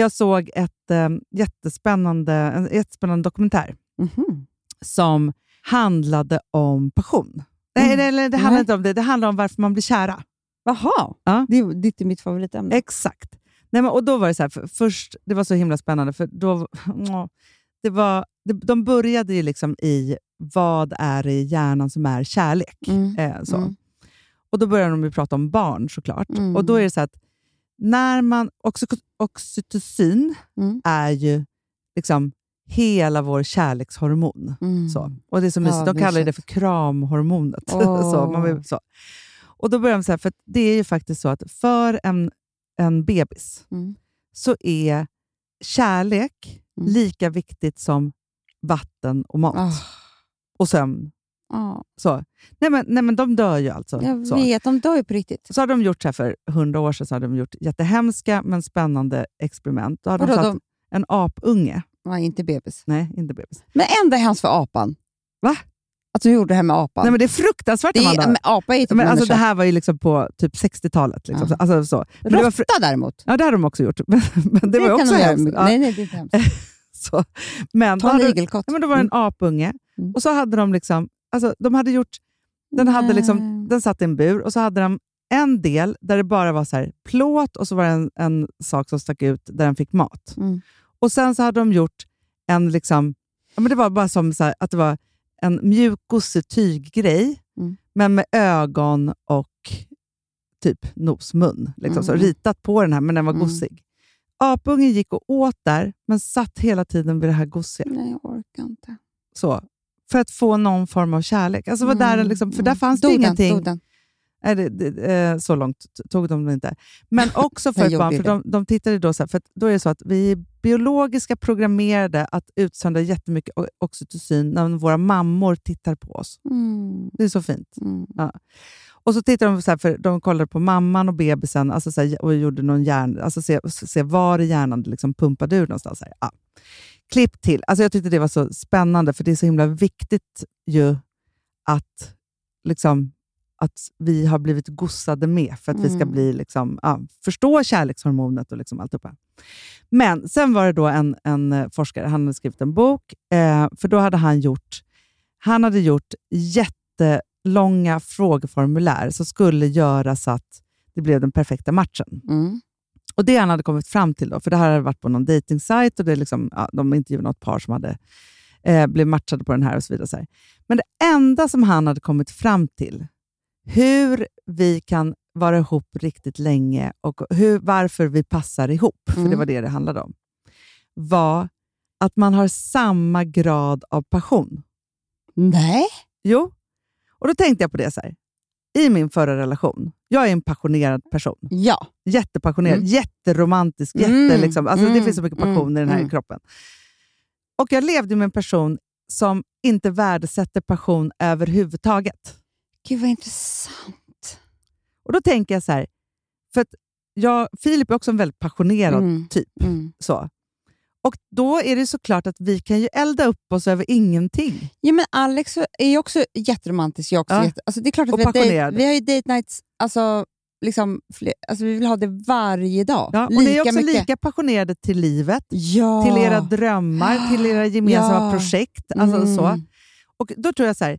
Jag såg ett, eh, jättespännande, en jättespännande dokumentär som handlade om passion. Nej, Mm. eller det handlar Nej. inte om det. Det handlar om varför man blir kära. Jaha, Ja. det, är- det är mitt favoritämne. Exakt. Nej, men, och då var det så här, för, först, det var så himla spännande, för då, det var, det, de började ju liksom i vad är det i hjärnan som är kärlek. Mm. Eh, så. Mm. Och Då började de prata om barn såklart. Mm. Och då är det så att när man, oxy- oxytocin Mm. är ju liksom hela vår kärlekshormon. Mm. Så. Och det är så mysigt. Ja, de kallar det för kramhormonet. Åh. så, man vill, så. Och då börjar de så här, för det är ju faktiskt så att för en, en bebis Mm. så är kärlek Mm. lika viktigt som vatten och mat. Ah. Och sömn. Ja, Så. Nej, men, nej, men de dör ju alltså. jag så. vet, de dör ju på riktigt. Så hade de gjort så för hundra år sedan, så hade de gjort jättehemska men spännande experiment. Då Vadå, de satt de en apunge. var inte bebis. Nej, inte bebis. Men ändå hemskt för apan. Va? Att du gjorde det här med apan. Nej, men det är fruktansvärt, det är, men apa är typ men alltså, det här var ju liksom på typ 60-talet. Liksom. Ja. Alltså, så. Men det var fru- Råtta däremot. ja, det hade de också gjort. Men, men det, var ju kan också hemskt. Ja, Nej, nej, det är inte hemskt. så. Men, då Ta en igelkott. ja, men då var det en apunge Mm. och så hade de liksom, alltså, de hade gjort, den, hade liksom, den satt i en bur och så hade de en del där det bara var så här plåt och så var det en, en sak som stack ut där den fick mat. Mm. Och sen så hade de gjort en, liksom, ja, men det var bara som så här, att det var en mjuk gossetyggrej, Mm. men med ögon och typ nos, mun. Liksom, så, Mm. ritat på den här, men den var Mm. gossig. Apungen gick och åt där, men satt hela tiden vid det här gossiga. Nej, jag orkar inte. Så, för att få någon form av kärlek. Alltså, var där, den liksom, för där fanns det ingenting. dog den. Nej, det, det, eh, så långt tog de det inte. Men också för ett barn, för de, de tittade då så här, för då är det så att vi är biologiska programmerade att utsöndra jättemycket oxytocin när våra mammor tittar på oss. Mm. Det är så fint. Mm. Och så tittade de, så här, för de kollade på mamman och bebisen alltså så här, och gjorde någon hjärn, alltså se, se var i hjärnan det liksom pumpade ur någonstans. Så här. Ja. Klipp till. Alltså jag tyckte det var så spännande, för det är så himla viktigt ju att, liksom, att vi har blivit gossade med för att vi ska Mm. bli, liksom, ja, förstå kärlekshormonet och liksom alltihopa. Men sen var det då en, en eh, forskare, han hade skrivit en bok, eh, för då hade han gjort, han hade gjort jättelånga frågeformulär som skulle göra så att det blev den perfekta matchen. Mm. Och Det han hade kommit fram till, då, för det här hade varit på någon dejtingsajt och det är liksom, ja, de intervjuade något par som hade eh, blivit matchade på den här och så vidare. Så. Men det enda som han hade kommit fram till, hur vi kan vara ihop riktigt länge och hur, varför vi passar ihop, för Mm. det var det det handlade om, var att man har samma grad av passion. Nej. Jo, och då tänkte jag på det så här. I min förra relation, jag är en passionerad person. Ja. Jättepassionerad, Mm. jätteromantisk. Jätte, Mm, liksom, alltså Det mm, finns så mycket passion i den här mm. kroppen. Och jag levde med en person som inte värdesätter passion överhuvudtaget. Gud vad intressant. Och då tänker jag så här, för att jag, Filip är också en väldigt passionerad Mm. typ. Mm. Så. Och då är det såklart att vi kan ju elda upp oss över ingenting. Ja, men Alex är ju också jätteromantisk. Jag också Ja. jätte, alltså det är klart att Och vi, har date, passionerad. vi har ju date nights, alltså, liksom, fler, alltså vi vill ha det varje dag. Ja, och lika ni är också mycket. lika passionerade till livet, ja. till era drömmar, till era gemensamma Ja. projekt. Alltså Mm. så. Och då tror jag så här,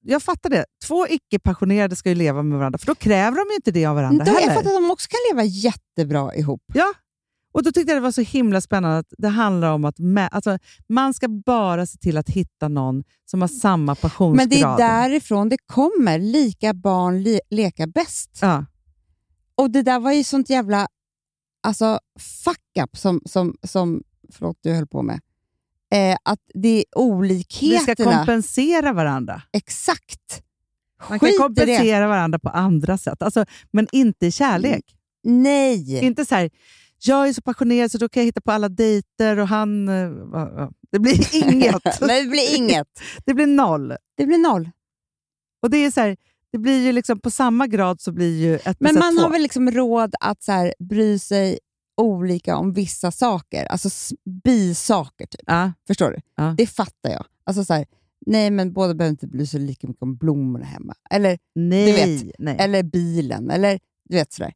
jag fattar det. Två icke-passionerade ska ju leva med varandra, för då kräver de ju inte det av varandra Då, jag heller. fattar att de också kan leva jättebra ihop. Ja, och då tyckte jag det var så himla spännande att det handlar om att mä- alltså, man ska bara se till att hitta någon som har samma passionsgrad. Men det är därifrån det kommer. Lika barn li, leka bäst. Ja. Och det där var ju sånt jävla alltså, fuck-up som, som, som förlåt, du höll på med. Eh, att det är Vi ska olikheterna. kompensera varandra. Exakt. Man kan Skit det. kompensera varandra på andra sätt, alltså, men inte i kärlek. Nej. Inte så här, jag är så passionerad så då kan jag hitta på alla dejter och han... eh. Det blir inget. Nej, det blir inget. det blir noll. Det blir noll. Och det är så här, det blir ju liksom på samma grad så blir ju ett Men man ett har två. väl liksom råd att så här, bry sig olika om vissa saker. Alltså bisaker, typ. Ja. Förstår du? Ja. Det fattar jag. Alltså så här, nej, men båda behöver inte bry sig lika mycket om blommorna hemma. Eller, Nej, Du vet, nej. eller bilen. Eller du vet sådär.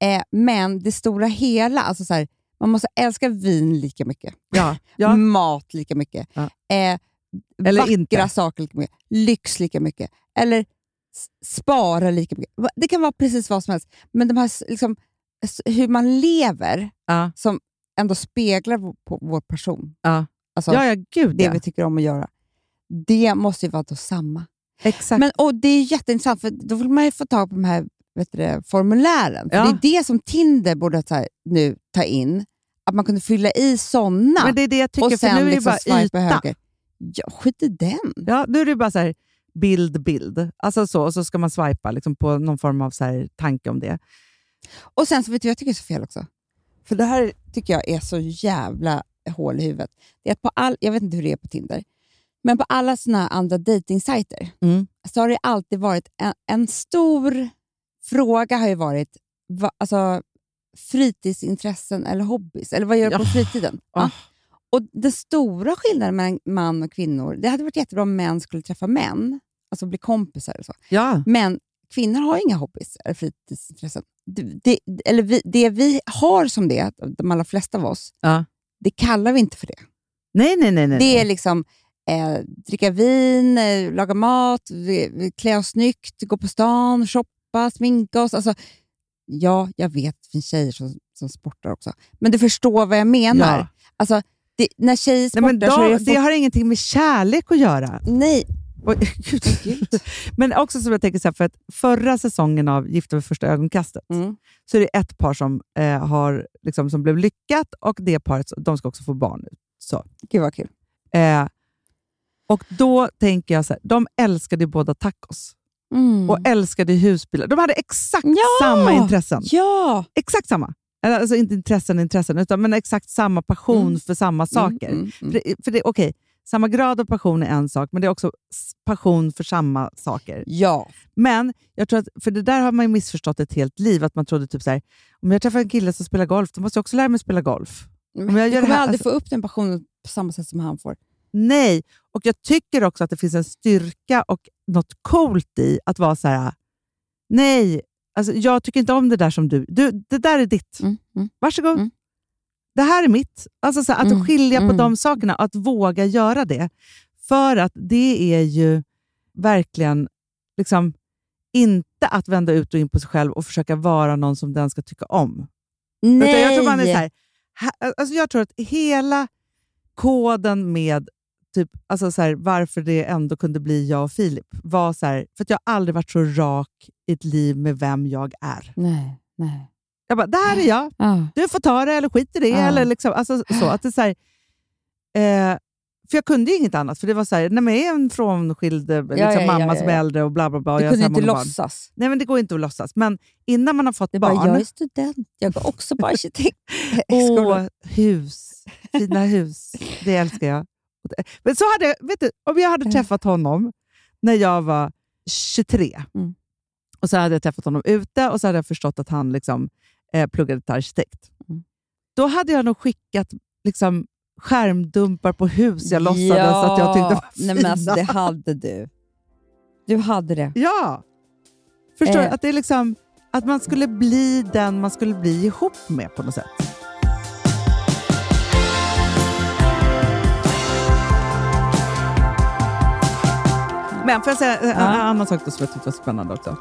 Eh, men det stora hela, alltså så här, man måste älska vin lika mycket. ja, ja. Mat lika mycket. Ja. Eh, Eller vackra inte. saker lika mycket. Lyx lika mycket. Eller spara lika mycket. Det kan vara precis vad som helst. Men de här, liksom, hur man lever, Ja. som ändå speglar vår, på vår person. Ja. Alltså, ja, ja, gud det ja. vi tycker om att göra. Det måste ju vara då samma. Exakt. Men, och Det är jätteintressant, för då vill man ju få tag på de här vet du, det, formulären. För Ja. Det är det som Tinder borde här, nu ta in. Att man kunde fylla i sådana Men det är det jag tycker, och för sen nu är det liksom bara yta. höger. Ja, skit i den. Ja, nu är det bara så här, bild, bild. Alltså så, och så ska man swipa liksom, på någon form av så här, tanke om det. Och sen så vet du jag tycker är så fel också? För det här tycker jag är så jävla hål i huvudet. Det är på all, jag vet inte hur det är på Tinder, men på alla såna andra dejtingsajter Mm. så har det alltid varit en, en stor fråga har ju varit va, alltså, fritidsintressen eller hobbys. Eller vad gör du på fritiden? Ja. Och Den stora skillnaden mellan man och kvinnor, det hade varit jättebra om män skulle träffa män, alltså bli kompisar eller så. Ja. Men kvinnor har inga hobbys eller fritidsintressen. Det, det, eller vi, det vi har som det, de allra flesta av oss, Ja. det kallar vi inte för det. Nej, nej, nej. nej. Det är liksom eh, dricka vin, eh, laga mat, klä oss snyggt, gå på stan, shoppa, sminka oss. Alltså, ja, jag vet, det finns tjejer som, som sportar också. Men du förstår vad jag menar. Ja. Alltså, det, när tjejer Nej, sportar men så är då, det... det har ingenting med kärlek att göra. Nej, Oj, gud. Men också som jag tänker så här, för att förra säsongen av Gifta vid första ögonkastet Mm. så är det ett par som, eh, har, liksom, som blev lyckat och det paret de ska också få barn nu. Så. gud vad kul. Eh, och då tänker jag så här, de älskade ju båda tacos Mm. och älskade husbilar. De hade exakt Ja! samma intressen. Ja! Exakt samma. Eller, Alltså inte intressen, intressen, utan men exakt samma passion Mm. för samma saker. Mm, mm, För mm. det, för det, okej, samma grad av passion är en sak, men det är också passion för samma saker. Ja. Men jag tror att, för det där har man ju missförstått ett helt liv, att man trodde typ så här, om jag träffar en kille som spelar golf, då måste jag också lära mig spela golf. Men Om jag det kommer här- aldrig alltså- få upp den passionen på samma sätt som han får. Nej, och jag tycker också att det finns en styrka och något coolt i att vara så här, nej, alltså jag tycker inte om det där som du, du det där är ditt. Mm, mm. Varsågod. Mm. Det här är mitt. Alltså så här, att Mm, skilja på mm. de sakerna, att våga göra det. För att det är ju verkligen liksom inte att vända ut och in på sig själv och försöka vara någon som den ska tycka om. Nej! Utan jag tror man är så här, alltså jag tror att hela koden med typ, alltså så här, varför det ändå kunde bli jag och Filip var så här, för att jag har aldrig varit så rak i ett liv med vem jag är. Nej, nej. Jag bara, det här är jag. Ah. Du får ta det eller skit i det. Ja. Eller liksom, alltså, så, att det är så här, eh, för jag kunde ju inget annat. För det var så här, nej, men jag är en frånskild eh, liksom, ja, ja, mamma ja, som är ja. äldre och bla bla bla. och Du jag kunde inte många barn. låtsas. Nej, men det går inte att låtsas. Men innan man har fått Det barn... bara, jag är student, jag går också på arkitekt. Åh, hus. Fina hus. Det älskar jag. Men så hade, vet du, om jag hade Ja. träffat honom när jag var 23 Mm. och så hade jag träffat honom ute och så hade jag förstått att han liksom, eh, pluggade till arkitekt. Mm. Då hade jag nog skickat liksom, skärmdumpar på hus jag låtsades att jag tyckte var fina. Nej, men alltså, Det hade du. Du hade det. Ja! Förstår Eh. Att, det är liksom, att man skulle bli den man skulle bli ihop med på något sätt. Men får jag säga en Ja. en annan sak då som jag tyckte var spännande också?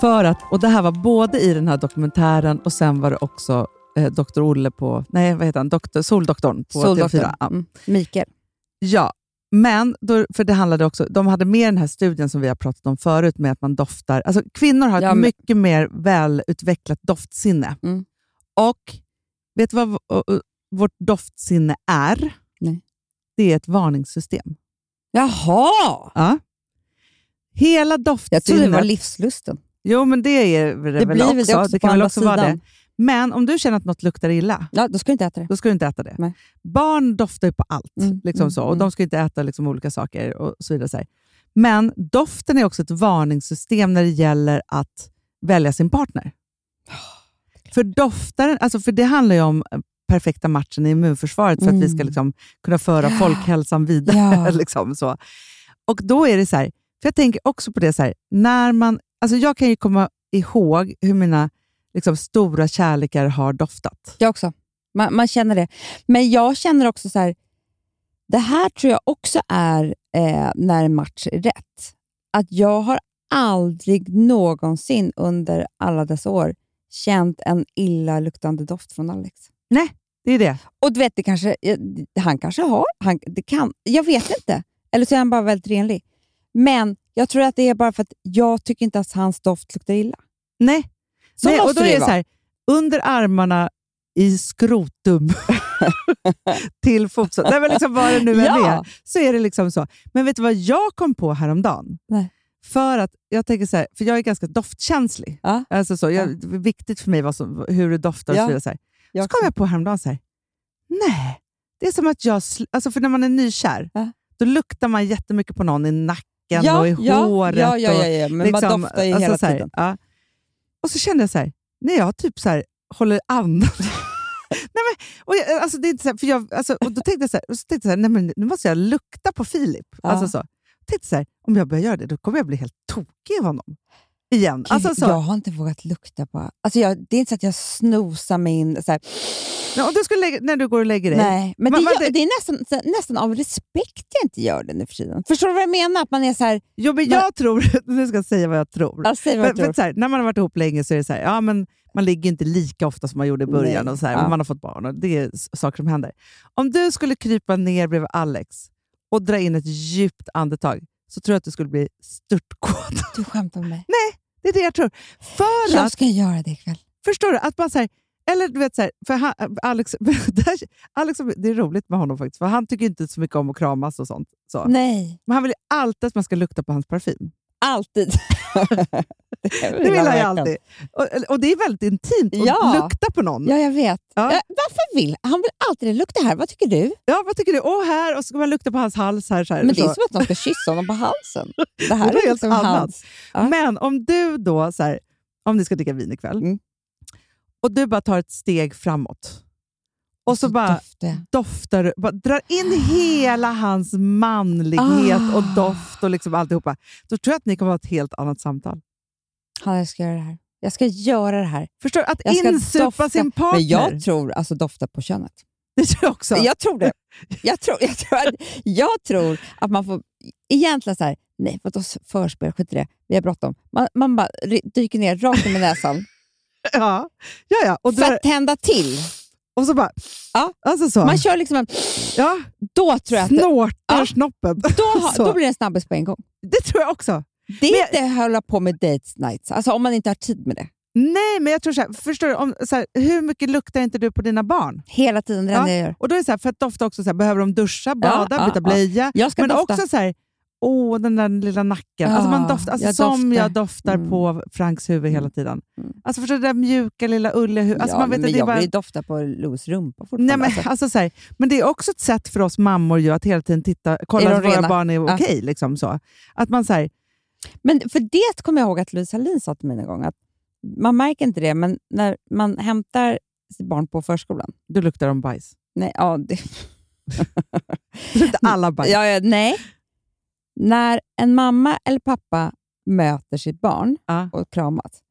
För att, och det här var både i den här dokumentären och sen var det också eh, Dr. Olle på, nej vad heter han, Doktor, Soldoktorn på Soldoktorn. TV4. Ja. Mm. Mikael. Ja, men då, för det handlade också, de hade med den här studien som vi har pratat om förut med att man doftar. Alltså kvinnor har ett Ja, men- mycket mer välutvecklat doftsinne. Mm. Och vet du vad vårt doftsinne är? Nej. Det är ett varningssystem. Jaha! Ja. Hela Jag trodde det var livslusten. Jo, men det är det, Det väl blir också. det också det kan väl också vara det. sidan. Men om du känner att något luktar illa, Ja, då ska du inte äta det. då ska du inte äta det. Nej. Barn doftar ju på allt, Mm, liksom mm, så, och mm. de ska inte äta liksom olika saker och så vidare. Så. Men doften är också ett varningssystem när det gäller att välja sin partner. För doftaren, alltså för det handlar ju om perfekta matchen i immunförsvaret för att vi ska Mm. liksom kunna föra folkhälsan vidare. Ja. liksom så. Och då är det så här, för jag tänker också på det så här, när man, alltså jag kan ju komma ihåg hur mina liksom, stora kärlekar har doftat. Jag också. Man, man känner det. Men jag känner också så här, det här tror jag också är eh, när en match är rätt. Att jag har aldrig någonsin under alla dessa år känt en illaluktande doft från Alex. Det är det. Och du vet, det kanske, han kanske har, han, det kan, jag vet inte. Eller så är han bara väldigt renlig. Men jag tror att det är bara för att jag tycker inte att hans doft luktar illa. Nej. Så Nej, och då är det det vara. så här, under armarna i skrotum till fotsålen, Nej, men liksom vad det nu än Ja. är, så är det liksom så. Men vet du vad jag kom på häromdagen? Nej. För att jag tänker så här, för jag är ganska doftkänslig. Ja. Alltså så, jag, Det är viktigt för mig vad som, hur det doftar och Ja. så vidare. Så, här. Jag så kom jag på häromdagen så här, nej, det är som att jag... Alltså för när man är nykär, Ja. då luktar man jättemycket på någon i nacken ja, och i ja, håret. Ja, ja, ja, ja. men liksom, man doftar ju alltså hela så här, tiden. Ja. Och så kände jag så här, när jag typ så här, håller andan. nej men, och jag, alltså det är inte så här, för jag, alltså, och då tänkte jag så här, så tänkte jag så här, nej men nu måste jag lukta på Filip. Ja. Alltså så. Jag tänkte så här, om jag börjar göra det, då kommer jag bli helt tokig av honom. Igen. Alltså Gud, så. Jag har inte vågat lukta på... Alltså jag, det är inte så att jag snosar mig in. Så här, Ja, och du skulle lägga, när du går och lägger dig. nej, men Men- det, gör, det- är nästan, nästan av respekt jag inte gör det nu för tiden. Förstår du vad jag menar? Att man är så här... Jo, men jag tror, nu ska jag säga vad jag tror. Ja, säg vad För, jag för tror. så här, när man har varit ihop länge så är det så här, ja, men man ligger inte lika ofta som man gjorde i början. Nej, och så här, ja. Man har fått barn och det är saker som händer. Om du skulle krypa ner bredvid Alex och dra in ett djupt andetag så tror jag att du skulle bli störtkåt. Du skämtar med mig. Det är det jag tror. För Jag att, ska göra det ikväll. förstår du? Att man så här, eller du vet, så här, för han, Alex, Alex, det är roligt med honom faktiskt, för han tycker inte så mycket om att kramas och sånt. Så. Nej, Men han vill ju alltid att man ska lukta på hans parfym. Alltid. Det vill han ju alltid. Och, och det är väldigt intimt att Ja. lukta på någon. Ja, jag vet. Ja. Ja, varför vill han? vill alltid. Lukta här. Vad tycker du? Ja, vad tycker du? Åh, här! Och så ska man lukta på hans hals. här. Så här Men det är så. som att någon ska kyssa honom på halsen. Det här Det är är, helt liksom annat. hans. Ja. Men om du då, så här, om ni ska dricka vin ikväll, Mm. och du bara tar ett steg framåt och så, bara doftar du, bara drar in hela hans manlighet Ah. och doft och liksom alltihopa, då tror jag att ni kommer att ha ett helt annat samtal. Han, jag ska göra det här. Jag ska göra det här. Förstår du? Att Jag insupa dofta. sin partner. Men jag tror alltså dofta på könet. det tror jag också. Jag tror det. Jag tror, jag, tror att, jag tror att man får... Egentligen så här, nej, vadå förspel? Skit i det. Vi har bråttom. Man, man bara dyker ner rakt med näsan Ja, ja, ja. Och, för att tända till. Och så bara... Ja. Alltså så. Man kör liksom en... ja, Då tror jag att... snortar Ja. snoppen. Då, då blir det en snabbis på en gång. Det tror jag också. Det är Men- inte att hålla på med date nights, alltså om man inte har tid med det. Nej, men jag tror så här, förstår du, om, så här, hur mycket luktar inte du på dina barn? Hela tiden, det Ja. jag gör. Och då är det så här, för att dofta också, så här, behöver de duscha, bada, ja, byta ja. blöja? Men dofta. också så här, åh, den där lilla nacken. alltså man Ja, doftar, alltså jag som doftar. jag doftar Mm. på Franks huvud hela tiden. Mm. Alltså förstår det där mjuka lilla ulliga huvudet. Alltså ja, man vet men att det jag bara... vill dofta på Louis rumpa fortfarande. Nej, men, alltså. alltså, så här, men det är också ett sätt för oss mammor ju att hela tiden titta, kolla de våra barn är Ja. okej. Liksom, så. Att man så här, Men för det kommer jag ihåg att Louise Hallin sa till mig en gång, att man märker inte det, men när man hämtar sitt barn på förskolan, då luktar de bajs. nej, ja, det, alla bajs. ja, ja, nej. När en mamma eller pappa möter sitt barn Ja. och kramas,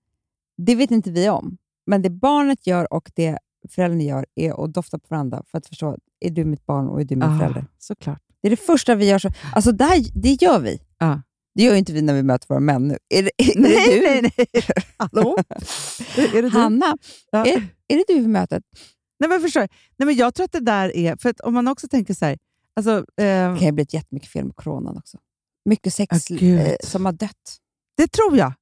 det vet inte vi om. Men det barnet gör och det föräldern gör är att dofta på varandra för att förstå, är du mitt barn och är du min Ah, förälder? såklart. Det är det första vi gör. Så, alltså det, här, det gör vi. Ja. Det gör inte vi när vi möter våra män nu. Är det, är Nej, det du? nej, nej. Hallå? är det du? Hanna, Ja. är, är det du vid mötet? Nej, men förstår, nej, men jag tror att det där är... För att om man också tänker så här... Alltså, eh, Det kan ju bli jättemycket fel med coronan också. Mycket sex Ah, gud. eh, som har dött. det tror jag.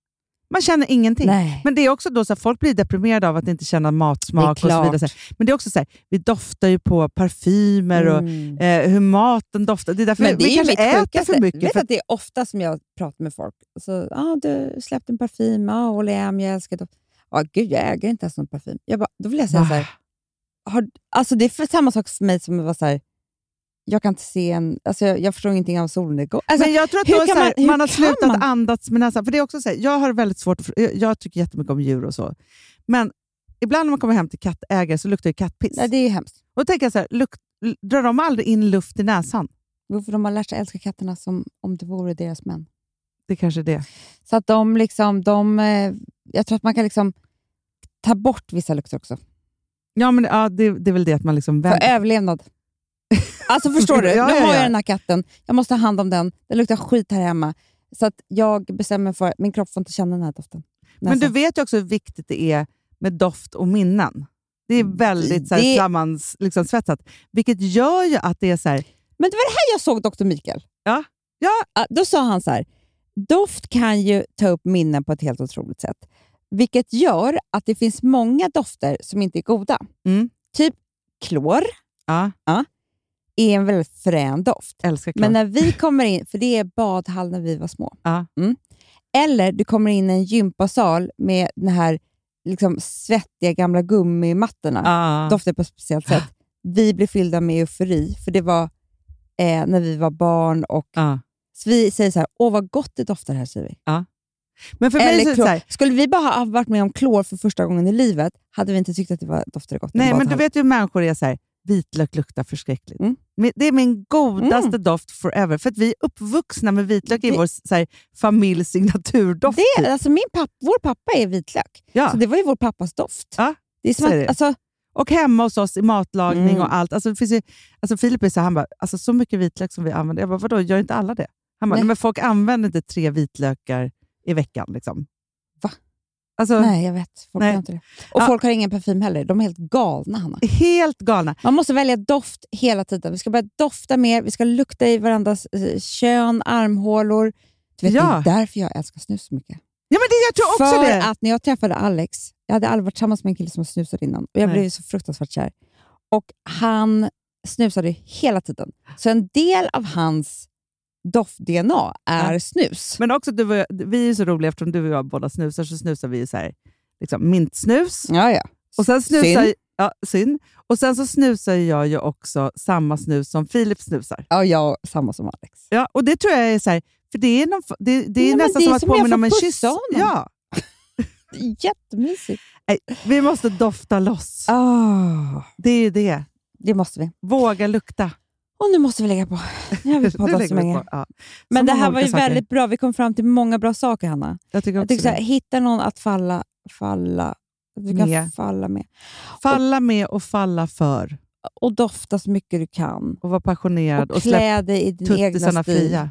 Man känner ingenting. Nej. Men det är också då så att folk blir deprimerade av att inte känna matsmak och så vidare. här. Men det är också så här, vi doftar ju på parfymer och Mm. eh, hur maten doftar. Det är därför Men vi ju kanske äter sjukaste. för mycket. Vet För att det är ofta som jag pratar med folk. Så, ah, du släppte en parfym, ah, håller jag jag älskar doft. Ah, gud, jag äger inte ens någon parfym. Jag bara, då vill jag säga Va? så här, har, alltså det är samma sak för mig som att vara så här, jag kan inte se en, alltså jag, jag förstår ingenting av solnedgång. Alltså, men jag tror att då så här, man- man har slutat man? andas med näsan. För det är också så här, jag har väldigt svårt att, jag, jag tycker jättemycket om djur och så. Men ibland när man kommer hem till kattägare så luktar det kattpiss. nej, det är ju hemskt. Och då tänker jag så här, lukt, drar de aldrig in luft i näsan? Jo, för de har lärt sig älska katterna som om det vore deras män. Det kanske är det. Så att de liksom, de, eh, jag tror att man kan liksom ta bort vissa lukter också. Ja, men ja, det, det är väl det att man liksom För överlevnad. Alltså förstår du? Ja, nu ja, har ja. jag den här katten, jag måste ha hand om den. Den luktar skit här hemma. Så att jag bestämmer för att min kropp får inte känna den här doften. Men du vet ju också hur viktigt det är med doft och minnen. Det är väldigt så här, Det- sammans, liksom, svetsat. Vilket gör ju att det är så här, Men det var det här jag såg Dr. Mikael. Ja. Ja, Då sa han så här, doft kan ju ta upp minnen på ett helt otroligt sätt. Vilket gör att det finns många dofter som inte är goda. Mm. Typ klor Ja, är en väldigt frän doft. älskar klor. Men när vi kommer in, för det är badhall när vi var små. Ja. Mm. Eller du kommer in i en gympasal med den här liksom, svettiga gamla gummimattorna. ja. Doftar på ett speciellt sätt. Vi blev fyllda med eufori, för det var eh, när vi var barn. och Ja. så Vi säger så här, åh vad gott det doftar här, säger vi. Men för mig så, så Skulle vi bara ha varit med om klor för första gången i livet, hade vi inte tyckt att det var, doftade gott. Nej, men du vet ju hur människor är så här, vitlök luktar förskräckligt. Mm. Det är min godaste doft forever, för att vi är uppvuxna med vitlök i vår så här, familjs signaturdoft. det, typ. alltså min papp, vår pappa är vitlök, ja. så det var ju vår pappas doft. Ja, det är som att, alltså, Och hemma hos oss i matlagning Mm. och allt. Alltså, det finns ju, alltså Filip är så, han bara, alltså, så mycket vitlök som vi använder. Jag bara, vadå, gör inte alla det? Han bara, men folk använder inte tre vitlökar i veckan. Liksom. Alltså, nej, jag vet. Folk Nej. inte det. Och Ja. folk har ingen parfym heller. De är helt galna, Hanna. Helt galna. Man måste välja doft hela tiden. Vi ska börja dofta mer, vi ska lukta i varandras eh, kön, armhålor. Du vet, Ja. Det är därför jag älskar snus så mycket. Ja, men det, jag tror också För det. att när jag träffade Alex, jag hade aldrig varit tillsammans med en kille som snusade innan, och jag Nej. blev så fruktansvärt kär. Och han snusade hela tiden. Så en del av hans doft-DNA är Ja. snus. Men också, du, och vi är så roliga eftersom du och jag båda snusar, så snusar vi så här, liksom, mintsnus. Ja, ja. Och sen snusar, Syn. Ja, syn. Och sen så snusar jag ju också samma snus som Filip snusar. Ja, jag samma som Alex. Ja, och det tror jag är så här, för det är, någon, det, det är Ja, nästan det är som att påminna om en kyss. honom. Ja, Jättemysigt. Nej, vi måste dofta loss. Ah, Det är ju det. det måste vi. Våga lukta. Och nu måste vi lägga på. Nu har vi poddat så länge. Ja. Men Så det här var ju saker. väldigt bra. Vi kom fram till många bra saker, Hanna. Jag tycker Jag tycker så här, hitta någon att falla, falla, du kan Med. falla med. Falla med och falla för. Och dofta så mycket du kan. Och vara passionerad. Och Och, klä dig i din egna stil. fria.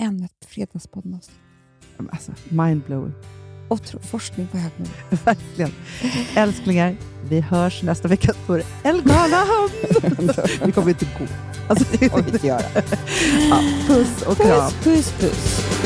Ännu ett fredagspoddenavsnitt. Alltså, mindblowing. Och tro, forskning på hög nivå. Verkligen. Älsklingar, vi hörs nästa vecka. Då är det Elgala Hamn. Vi kommer inte gå. Alltså, det får vi inte göra. ja, puss och kram. Puss, puss, puss.